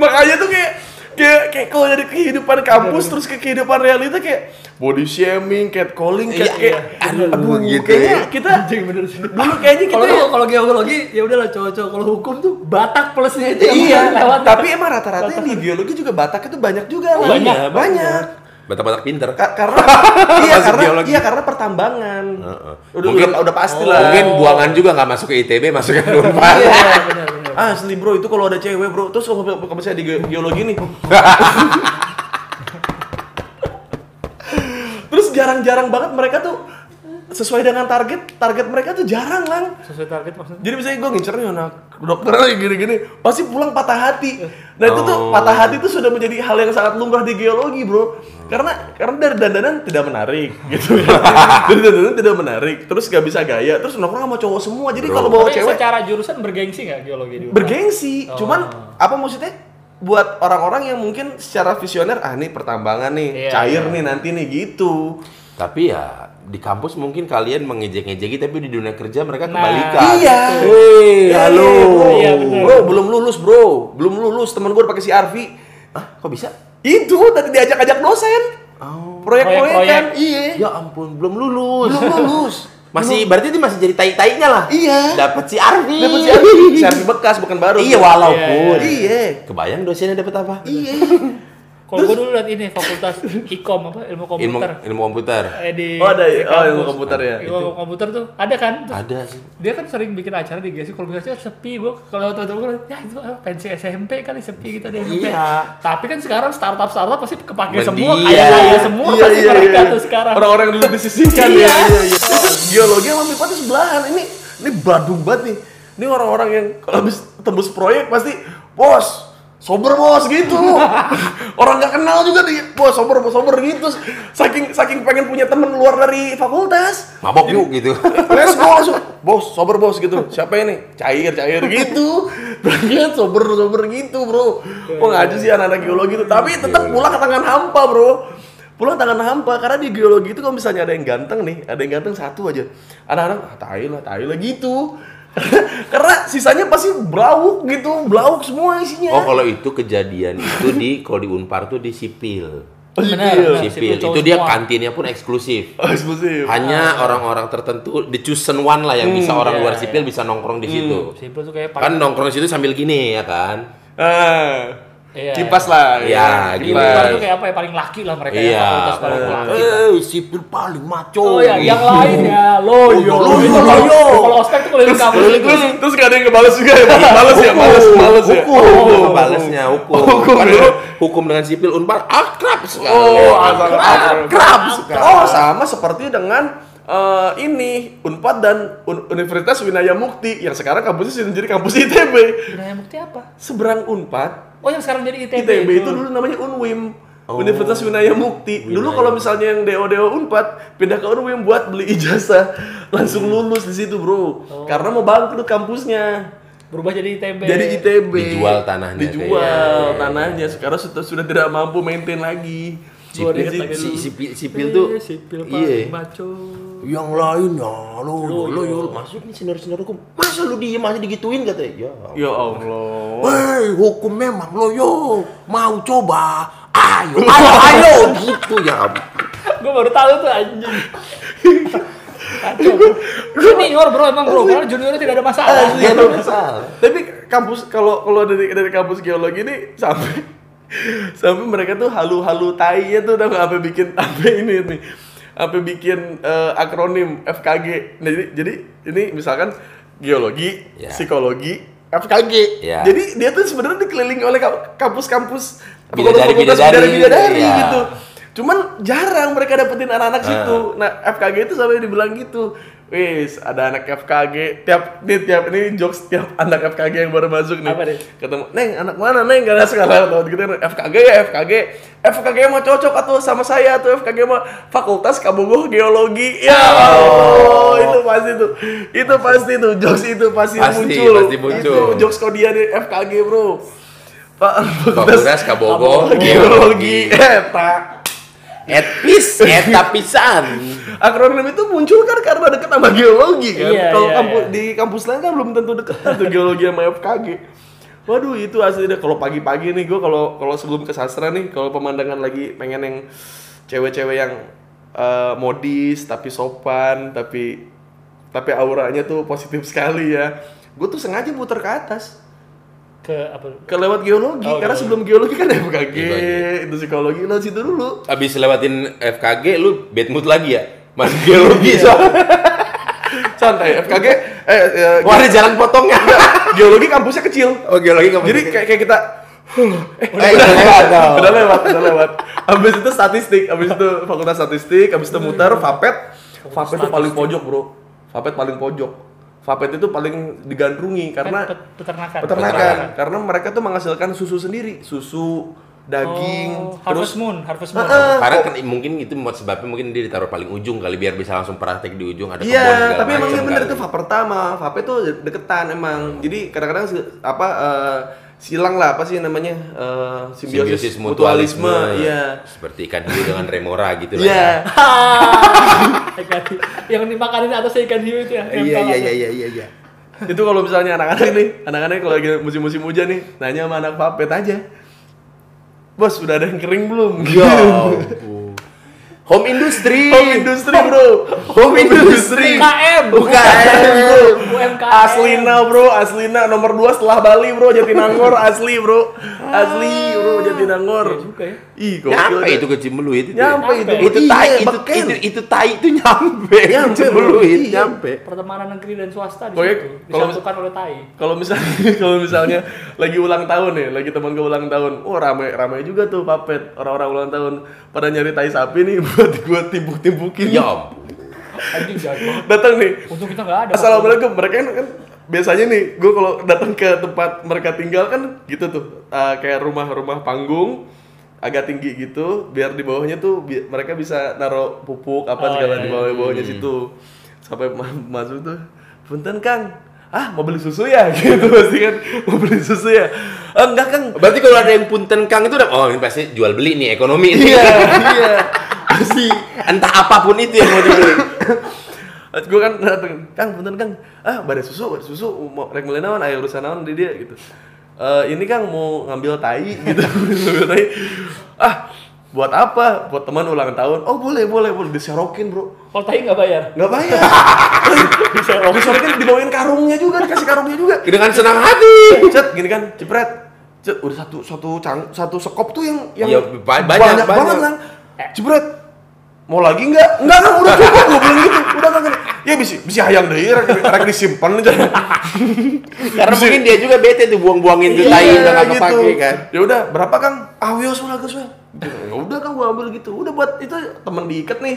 Makanya tuh kayak kayak kayak kalau dari kehidupan kampus terus ke kehidupan realita kayak body shaming, catcalling, kayak, Iya, kayak iya. aduh, Gitu kayaknya ya. kita bener sih. dulu kayaknya kita Kalau kalau geologi ya udahlah cowok-cowok. Kalau hukum tuh Batak plusnya itu iya, lewat. tapi emang rata-rata yang di biologi juga Batak itu banyak juga lah. Banyak, banyak. Batak-batak pinter. Ka- karena iya Masuk karena geologi. iya karena pertambangan. Heeh. Udah, Mungkin- udah udah pasti Oh, lah. Mungkin buangan juga nggak masuk ke ITB, masuk ke Unpar. Iya, benar benar. Asli bro, itu kalau ada cewek bro, terus kalau kalau misalnya di ge- geologi nih. terus jarang-jarang banget mereka tuh sesuai dengan target, target mereka tuh jarang lang. Sesuai target maksudnya. Jadi misalnya gue ngincer nih anak dokter lagi gini-gini, pasti pulang patah hati. Nah itu tuh Oh. patah hati tuh sudah menjadi hal yang sangat lumrah di geologi bro. Karena karena dari dandanan tidak menarik gitu ya. dari dandanan tidak menarik, terus gak bisa gaya, terus nongkrong sama cowok semua. Jadi kalau bawa Tapi cewek secara jurusan bergengsi nggak geologi di bergengsi. Oh. Cuman apa maksudnya? Buat orang-orang yang mungkin secara visioner, ah nih pertambangan nih, Iya, cair iya. nih nanti nih gitu. Tapi ya di kampus mungkin kalian mengejek-ngejeki tapi di dunia kerja mereka Nah, kebalikan. Iya. Hei, Iya, halo. bro. Iya. Bro, belum lulus, bro. Belum lulus. Temen gue pakai si Arfi. Hah, kok bisa? Itu tadi diajak-ajak dosen. Oh. Proyek-proyek kan. Iya. Ya ampun, belum lulus. Belum lulus. Masih berarti itu masih jadi tai-tainya lah. Iya. Dapat si Arfi. Dapat si Arfi. Si Arfi bekas bukan baru. Iya, walaupun. Iya. Kebayang dosennya dapat apa? Iya. Kalau gue dulu liat ini fakultas ikom apa ilmu Ilmu komputer. ilmu komputer. Eh, di, Oh, ada di ya? Oh, ilmu komputer ya? Ilmu komputer tuh ada kan? Terus Ada sih. dia kan sering bikin acara di GSI kalau biasanya sepi gue kalau teman-teman gue ya itu ah, pensi SMP kali sepi gitu di SMP Iya. tapi kan sekarang startup startup pasti kepake semua kaya kaya semua Iya, pasti iya, mereka iya. tuh sekarang Orang-orang yang dulu disisihkan Iya. ya. Iya, iya. Geologi sama MIPA tuh sebelahan. Ini ini badung banget nih. Ini orang-orang yang kalau habis tembus proyek pasti, "Bos, sober bos gitu orang nggak kenal juga nih bos sober bos sober gitu saking saking pengen punya temen luar dari fakultas Mabok yuk gitu. Let's go langsung. Bos, sober bos gitu. Siapa ini? Cair, cair gitu. Berangkat sober, sober gitu, Bro. Kok ngaji sih anak-anak geologi itu. Tapi tetap pulang ke tangan hampa, Bro. Pulang tangan hampa karena di geologi itu kalau misalnya ada yang ganteng nih, ada yang ganteng satu aja. Anak-anak ah, tai lah, tai lah gitu. karena sisanya pasti brauk gitu, brauk semua isinya. Oh, kalau itu kejadian itu di kalau di Unpar tuh di sipil. Oh, Benar, sipil. Sipil. Itu dia semua. kantinnya pun eksklusif. Oh, eksklusif. Hanya orang-orang tertentu the chosen one lah yang bisa orang iya, luar iya. sipil bisa nongkrong di situ. Simpel tuh kayak Kan nongkrong di situ sambil gini ya kan. Ah. Iya. Kipas lah. Iya, di gila. Unpar tuh kayak apa ya paling laki lah mereka ya Iya. fakultas paling laki Eh, sipil paling maco. Oh ya, yang lain ya, loyo. Loyo, loyo. Kalau ospek tuh keliling kampus Terus, itu. terus, terus gak ada yang ngebales juga ya? Males ya, males, males ya. Hukum, Oh. balesnya hukum. Hukum, Kan ya. dulu hukum dengan sipil Unpar akrab sekali. Oh, asal akrab sekali. Oh, sama seperti dengan eh, ini Unpad dan Un- Universitas Winaya Mukti yang sekarang kampusnya sudah jadi kampus ITB. Wilayah bukti apa? Seberang Unpad, Oh yang sekarang jadi ITB, ITB itu dulu namanya Unwim. Universitas Winaya Mukti. Dulu kalau misalnya yang DO-DO Unpad pindah ke Unwim buat beli ijazah, langsung lulus di situ, Bro. Karena mau bangkrut kampusnya. berubah jadi ITB. Jadi ITB. Dijual tanahnya Dijual kayaknya. tanahnya. Sekarang sudah sudah tidak mampu maintain lagi. Sipil, inget lagi si, dulu. sipil, sipil tuh Eh, sipil iya. paling maco. Yang lainnya lo lo lo yo masuk nih senior-senior hukum. Masa lu diem aja digituin katanya? Ya. Ya Allah. Woi, hukum memang lo yo mau coba. Ayo, ayo, ayo gitu ya. Gue baru tahu tuh anjing. Kacau. Junior bro emang bro, karena juniornya tidak ada masalah. Ya lo masalah. Tapi kampus kalau kalau dari dari kampus geologi ini sampai sampai mereka tuh halu-halu tainya tuh udah apa bikin apa ini nih apa bikin eh, akronim FKG. Nah, jadi jadi ini misalkan geologi, Ya. psikologi, FKG. Ya. Jadi dia tuh sebenarnya dikelilingi oleh ka- kampus-kampus Bidadari- fakultas bidadari. bidadari Ya. gitu. Cuman jarang mereka dapetin anak-anak situ. Nah, FKG itu sampai dibilang gitu. Wis, ada anak FKG tiap ini tiap ini jokes tiap anak FKG yang baru masuk nih. Apa nih? Ketemu, "Neng, anak mana, Neng?" Gak ada sekarang atau gitu FKG ya, FKG. FKG mah cocok atau sama saya atau FKG mah Fakultas Kabogoh Geologi. Ya Allah, itu pasti tuh. Itu pasti tuh jokes itu pasti, Pasti, muncul. pasti muncul. Itu jokes kodian di FKG, Bro. Pak Fakultas Kabogoh Geologi. Eta. Etpis, eta pisan. Akronim itu muncul kan karena deket sama geologi kan. Iya, Kalau iya, kampus iya. di kampus lain kan belum tentu deket tuh geologi sama FKG. Waduh itu asli deh kalau pagi-pagi nih gue kalau kalau sebelum ke sastra nih kalau pemandangan lagi pengen yang cewek-cewek yang eh, modis tapi sopan tapi tapi auranya tuh positif sekali ya. Gue tuh sengaja muter ke atas Ke apa? ke lewat geologi Oh, karena geologi. sebelum geologi kan FKG Iya, itu psikologi lo situ dulu. Abis lewatin FKG lu bad mood lagi ya? Masuk geologi soalnya. Santai FKG eh, eh, Wah ada jalan potongnya. geologi kampusnya kecil. Oh geologi kamu. Jadi kayak kayak kita eh, udah lewat dong. udah lewat, udah lewat. Habis itu statistik, habis itu fakultas statistik, habis itu muter Fapet. Fapet itu paling pojok, Bro. Fapet paling pojok. Fapet itu paling digandrungi karena Kan pet- peternakan. peternakan. Peternakan. Karena mereka tuh menghasilkan susu sendiri, susu, daging, Oh, terus Harvest Moon, Harvest Moon. Heeh. Karena kan mungkin itu buat sebabnya mungkin dia ditaruh paling ujung kali biar bisa langsung praktek di ujung ada kebun Iya, tapi emang iya bener kali. itu vape pertama. Vape itu deketan emang. Jadi kadang-kadang apa eh, silang lah apa sih namanya eh, simbiosis, mutualisme. Iya. Seperti ikan hiu dengan remora gitu lah. Iya. ikan hiu. Yang dimakanin atasnya ikan hiu itu ya. Iya iya iya iya iya. iya. itu kalau misalnya anak-anak nih, anak-anak kalau lagi musim-musim hujan nih, nanya sama anak vapet aja. Bos, udah ada yang kering belum? Ya. Home industry. Home industry, Bro. Home industry. UKM. UKM, bro. UMKM. Aslina, Bro. Aslina nomor 2 setelah Bali, Bro. Jatinangor asli, Bro. Asli, Bro. Jatinangor. Iya juga ya. Ih. Nyampe itu ke Cimeluit itu. Nyampe itu. Nyampe. Itu Iya, tai itu, itu itu tai itu nyampe. Nyampe, Cimeluit Iya. nyampe. Pertemanan negeri dan swasta di Pokoknya situ kalau- disatukan oleh tai. kalau misalnya kalau misalnya lagi ulang tahun nih, lagi teman gue ulang tahun, oh ramai ramai juga tuh papet orang-orang ulang tahun pada nyari tai sapi nih buat gue timbuk-timbukin. Ya ampun. Anjing jago. Datang nih, Untung kita nggak ada. assalamualaikum. Mereka kan, kan biasanya nih, gue kalau datang ke tempat mereka tinggal kan gitu tuh, uh, kayak rumah-rumah panggung agak tinggi gitu, biar di bawahnya tuh bi- mereka bisa naruh pupuk apa Oh, segala iya, di bawah bawahnya situ. Sampai ma- masuk tuh, punten kang, ah mau beli susu ya? Gitu pasti kan. Mau beli susu ya? "Ah, enggak kang. Berarti kalau ada yang punten Kang itu udah oh ini pasti jual beli nih ekonomi. Ini. iya iya. Pasti. Entah apa pun itu yang mau dibeli. gue kan kang punten kang. Ah badai susu badai susu mau rek naon aya urusan naon di dia gitu Eh ini kang mau ngambil tai gitu. Ngambil tai. Ah buat apa? Buat teman ulang tahun. Oh boleh boleh boleh. Diserokin bro. Kalau tai nggak bayar. nggak bayar. Diserokin. Dibawain karungnya juga dikasih karungnya juga. Dengan senang hati. cet gini kan jepret cet udah satu satu cang satu sekop tuh yang yang Iya, ba- banyak, banyak. banget kan jepret mau lagi nggak? Nggak kan udah cukup gue bilang gitu. Udah kan ya bisa bisa hayang deh. Rek, rek disimpan aja. Karena mungkin dia juga bete tuh buang-buangin tuh tai udah nggak kepake kan. ya udah berapa kang? Ah wios lah gus ya udah kan gua ambil gitu. Udah buat itu temen diikat nih.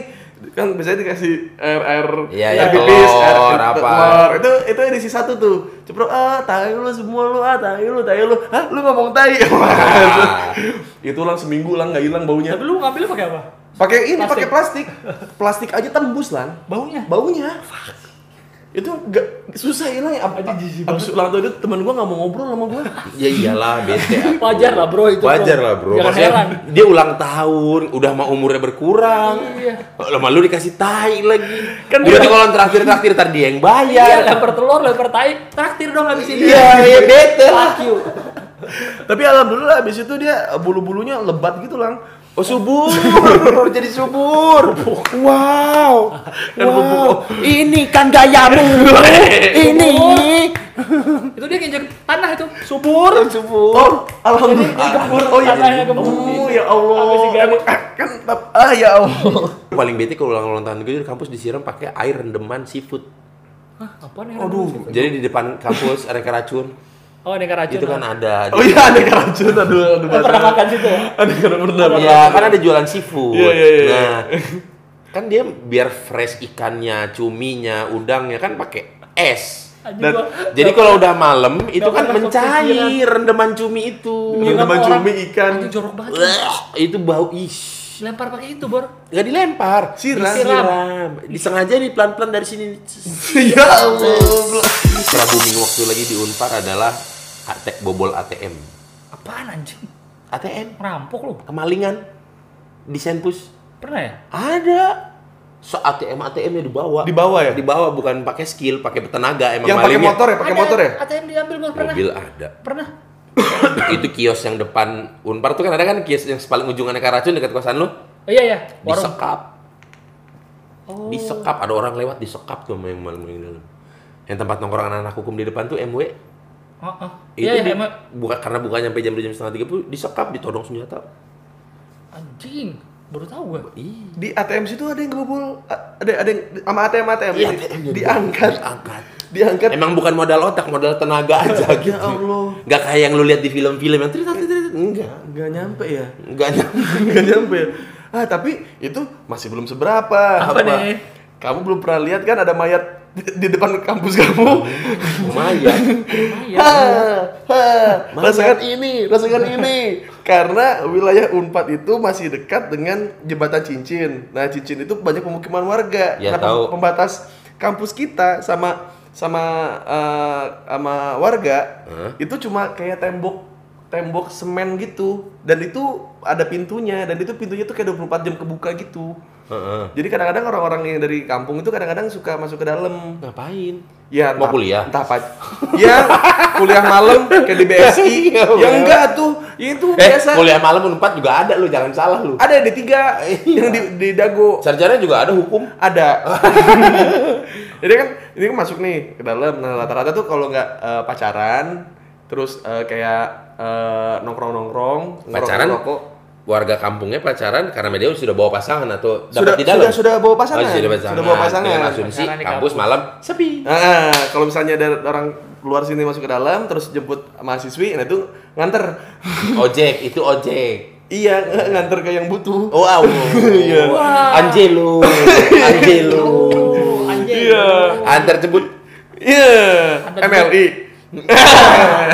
Kan biasanya dikasih air air Iya, air iya, pipis air, telur, air apa. telur. itu itu edisi satu tuh. Cepro ah tai lu semua lu ah tai lu tai lu. Ah lu ngomong tai? Itu lang seminggu lang nggak hilang baunya. Tapi lu ngambilnya pakai apa? Pakai ini pakai plastik plastik aja tembus lang Baunya. baunya itu gak susah hilang ya Aja jijik abis ulang tahun itu temen gua nggak mau ngobrol sama gua Ya iyalah bete. aku. Wajar lah bro itu. Wajar lah bro. Jangan Maksudnya, heran. dia ulang tahun, udah mau umurnya berkurang. Iya. Lama lu dikasih tai lagi. Kan Berarti dia- kalau traktir traktir tadi yang Iya, bayar. lempar telur, lempar tai, traktir dong habis ini. Iya, iya bete lah. Fuck you. Tapi alhamdulillah abis itu dia bulu-bulunya lebat gitu lang. Oh subur, jadi subur. Wow, wow. Ini kan gayamu. Ini Itu dia nginjek tanah itu, subur. subur. Oh, alhamdulillah. Gembur, oh iya. tanahnya gembur. Oh ya Allah. Ah, kan ah ya Allah. Paling bete kalau ulang ulang tahun gue di kampus disiram pakai air rendeman seafood. Hah, apa nih? Aduh. Jadi di depan kampus ada racun. Oh, ini racun. Itu kan ada. Oh iya ada racun aduh aduh. Oh, pernah makan situ ya? Ada karena pernah. Ya, kan ada jualan seafood. Iya, iya, iya. Nah, kan dia biar fresh ikannya, cuminya, udangnya kan pakai es. Dan- Jadi kalau udah malam itu kan mencair rendeman cumi itu. Iya, Rendeman orang- cumi ikan. Anjing jorok banget. Wah, itu bau ih. Lempar pakai itu, Bor. Nggak dilempar, Siram. disiram. Disengaja nih pelan-pelan dari sini. Ya Allah. Prabu Minggu waktu lagi di Unpar adalah AT, bobol ATM. Apaan anjing? ATM Rampok lu. kemalingan di Senpus Pernah ya? ada. So ATM ATM-nya dibawa. Di bawah ya? Dibawa bukan pakai skill, pakai tenaga emang Yang pakai motor ya, pakai motor ya? ATM diambil Bor, pernah. Mobil ada. Pernah. itu kios yang depan Unpar tuh kan ada kan kios yang paling ujung aneka racun dekat kosan lu Oh iya ya, warung. disekap Oh. disekap ada orang lewat disekap tuh yang malam yang dalam yang tempat nongkrong anak-anak hukum di depan tuh MW Oh, oh. itu Iya, iya, di- emang buka karena bukanya sampai jam 2 jam setengah tiga puluh disekap ditodong senjata anjing. Baru tahu gua. Ih. Di ATM situ ada yang ngebobol, a- ada ada yang sama ATM ATM Iya, -nya diangkat, diangkat diangkat. emang bukan modal otak modal tenaga aja gitu Ya Allah, nggak kayak yang lu lihat di film-film yang trit trit trit enggak nggak nyampe ya, enggak nyampe nggak nyampe. ya. Ah tapi itu masih belum seberapa. Apa nih? Kamu belum pernah lihat kan ada mayat di, di depan kampus kamu? lumayan rasakan ini, rasakan ini. Karena wilayah Unpad itu masih dekat dengan jembatan cincin. Nah, cincin itu banyak pemukiman warga. Ya, nah, tahu. pembatas kampus kita sama sama eh, sama warga Hah? itu cuma kayak tembok tembok semen gitu dan itu ada pintunya dan itu pintunya tuh kayak 24 jam kebuka gitu. Jadi kadang-kadang orang-orang yang dari kampung itu kadang-kadang suka masuk ke dalam. ngapain Ya, Mau entah- kuliah? Entah apa. Ya, kuliah malam kayak di BSI. Iya, ya bener. enggak tuh. Ya itu eh biasa. kuliah malam unpad juga ada lu jangan salah lu Ada di tiga yang di, di Dago. sarjana juga ada hukum Ada. Jadi kan ini kan masuk nih ke dalam. Nah, rata-rata tuh kalau nggak eh, pacaran, terus eh, kayak eh, nongkrong-nongkrong, pacaran ngerokok-ngerokok. Warga kampungnya pacaran karena media sudah bawa pasangan atau Sudah, dapat di dalam sudah, sudah bawa pasangan. oh, sudah pasangan Sudah bawa pasangan. Dengan asumsi kampus kampus. malam sepi Nah, kalau misalnya ada orang luar sini masuk ke dalam, terus jemput mahasiswi, nah itu nganter. ojek itu ojek Iya, nganter ke yang butuh. oh wow Iya. Angelo Oh, anjing. Iya. antar jemput Iya, Antar MLI.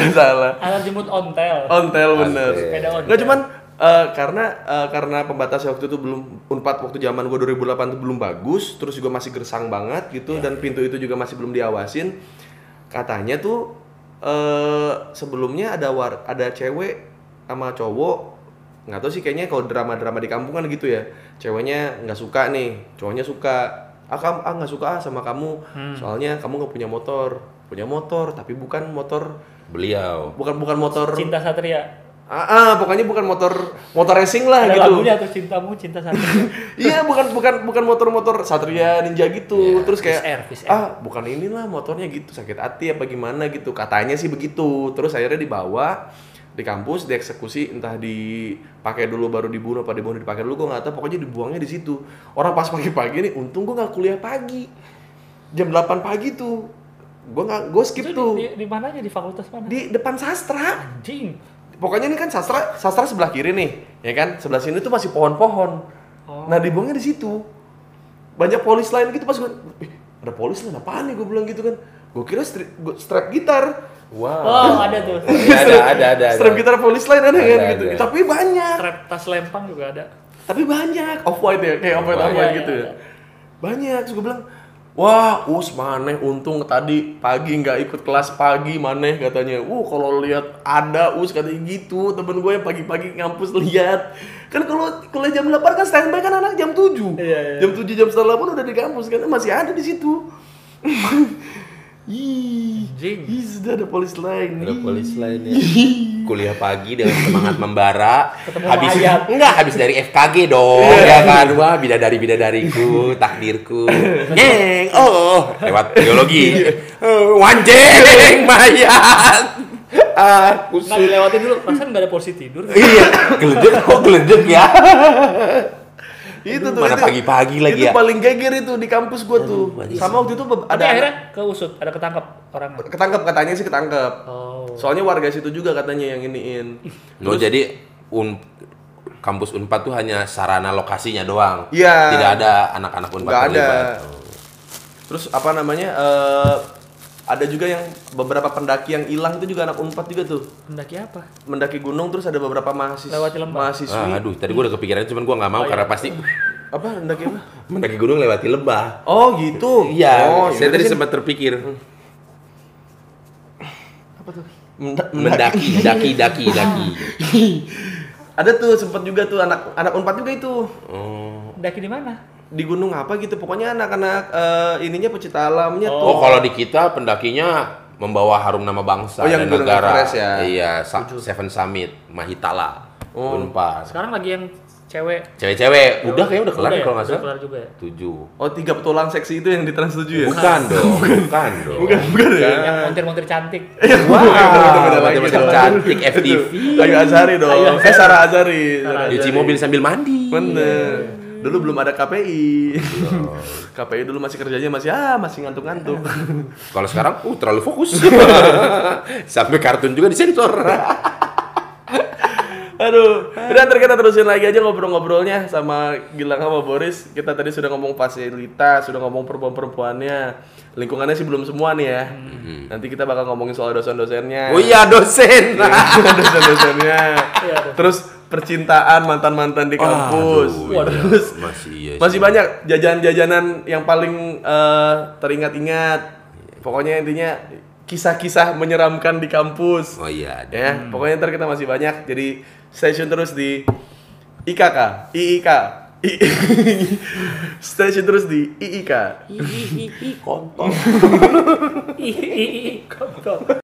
Salah. Alat jemput ontel. Ontel bener. Sepeda ontel. Nggak cuman eh, karena eh, karena pembatasnya waktu itu belum unpad waktu zaman gua 2008 itu belum bagus, terus juga masih gersang banget gitu dan pintu itu juga masih belum diawasin. Katanya tuh eh sebelumnya ada war ada cewek sama cowok nggak tahu sih kayaknya kalau drama-drama di kampung kan gitu ya ceweknya nggak suka nih cowoknya suka ah kamu ah nggak suka ah sama kamu soalnya kamu nggak punya motor punya motor tapi bukan motor beliau bukan bukan motor Cinta Satria. Ah, ah, pokoknya bukan motor motor racing lah Ada gitu. lagunya tuh cintamu cinta Satria. Iya, bukan bukan bukan motor-motor Satria Ninja gitu. Terus kayak Fish Air, Fish Air. ah, bukan inilah motornya gitu, sakit hati apa gimana gitu. Katanya sih begitu. Terus akhirnya dibawa di kampus dieksekusi entah dipakai dulu baru dibunuh apa dibunuh dipakai dulu gue nggak tahu pokoknya dibuangnya di situ orang pas pagi-pagi nih untung gue nggak kuliah pagi jam 8 pagi tuh gue nggak gue skip Itu tuh di, di, di mananya di fakultas mana? di depan sastra Anjing. Pokoknya ini kan sastra sastra sebelah kiri nih, ya kan? Sebelah sini tuh masih pohon-pohon. Oh. Nah, dibuangnya di situ. Banyak polis lain gitu pas gue, "Ih, ada polis lain apaan nih? Gue bilang gitu kan. Gue kira stri- gua- strap gitar. wow Oh, ada tuh. Iya, ada ada ada ada Strap gitar polis lain ada, kan Ada, gitu. ada. Tapi banyak. Trap tas lempang juga ada. Tapi banyak. Off white ya, kayak off white off Iya, white iya, gitu ya. iya. Banyak. Terus gue bilang, Wah, us maneh untung tadi pagi nggak ikut kelas pagi maneh katanya. Uh, kalau lihat ada us katanya gitu. Temen gue yang pagi-pagi ngampus lihat. Kan kalau kuliah jam 8 kan standby kan anak jam 7. Iya, iya. Jam 7 jam setengah 8 udah di kampus kan masih ada di situ. Ih, ih, sudah ada polis lain. ada polis lainnya kuliah pagi dengan semangat membara. Ketemu habis mayat. enggak habis dari FKG dong ya kan? Wah bidadari bidadariku takdirku. Neng oh lewat biologi oh, wanjeng mayat. Ah kusut dilewatin dulu, perasaan nggak ada porsi tidur. iya geledek kok geledek ya Itu tuh mana itu- pagi-pagi lagi itu ya. paling geger itu di kampus gua tuh. Sama waktu itu be- Tapi ada akhirnya keusut, ada ketangkep orangnya. ketangkep katanya sih ketangkep. Oh. Soalnya warga situ juga katanya yang iniin. lo jadi un kampus Unpad tuh hanya sarana lokasinya doang Iya. tidak ada anak-anak Unpad Nggak ada. terlibat. Terus apa namanya? eh, ada juga yang beberapa pendaki yang hilang itu juga anak Unpad juga tuh. Mendaki apa? Mendaki gunung terus ada beberapa mahasiswa Lewati lembah. mahasiswi. Ah, aduh, tadi gua udah kepikiran cuman gua nggak mau Oh, iya. karena pasti Apa mendaki apa? mendaki gunung lewati lembah. Oh, gitu. Iya, Oh, saya tadi sih- sempat terpikir apa tuh? Menda- mendaki, daki, daki, daki. Ada tuh sempat juga tuh anak anak Unpad juga itu. Oh. Mendaki di mana? Di gunung apa gitu. Pokoknya anak-anak eh, ininya pecinta alamnya tuh. Oh, kalau di kita pendakinya membawa harum nama bangsa Oh, yang dan negara. Everest ya? Iya, Sa- Seven Summit, Mahitala, Oh. Unpad. Sekarang lagi yang cewek. Cewek-cewek, udah kayaknya udah kelar Udah ya ya? kalau nggak Udah salah. kelar juga ya. Tujuh. Oh, tiga petualang seksi itu yang di Trans 7 ya? Bukan dong, bukan dong. Bukan, bukan ya? Yang montir-montir cantik. Wah, lagi macam dong. cantik FTV. Ayu Azari dong. Ayu Eh, Sarah Azari. Sarah Sarah Cuci Azari. mobil sambil mandi. Bener. Dulu belum ada KPI. KPI dulu masih kerjanya masih ah masih ngantuk-ngantuk. Kalau sekarang, uh terlalu fokus. Sampai kartun juga disensor. Aduh, udah ntar kita terusin lagi aja ngobrol-ngobrolnya sama Gilang sama Boris. Kita tadi sudah ngomong fasilitas, sudah ngomong perempuan-perempuannya. Lingkungannya sih belum semua nih ya. Nanti kita bakal ngomongin soal dosen-dosennya. Oh iya dosen. dosen-dosennya. Iya, dosen. Terus percintaan mantan-mantan di kampus. Aduh, iya. Terus masih iya. sih. masih banyak jajanan-jajanan yang paling eh, teringat-ingat. Pokoknya intinya kisah-kisah menyeramkan di kampus. Oh iya. Ya, pokoknya ntar kita masih banyak. Jadi stay tune terus di IKK, IIK. I- stay tune terus di IIK. Ih, kontol. Kontol.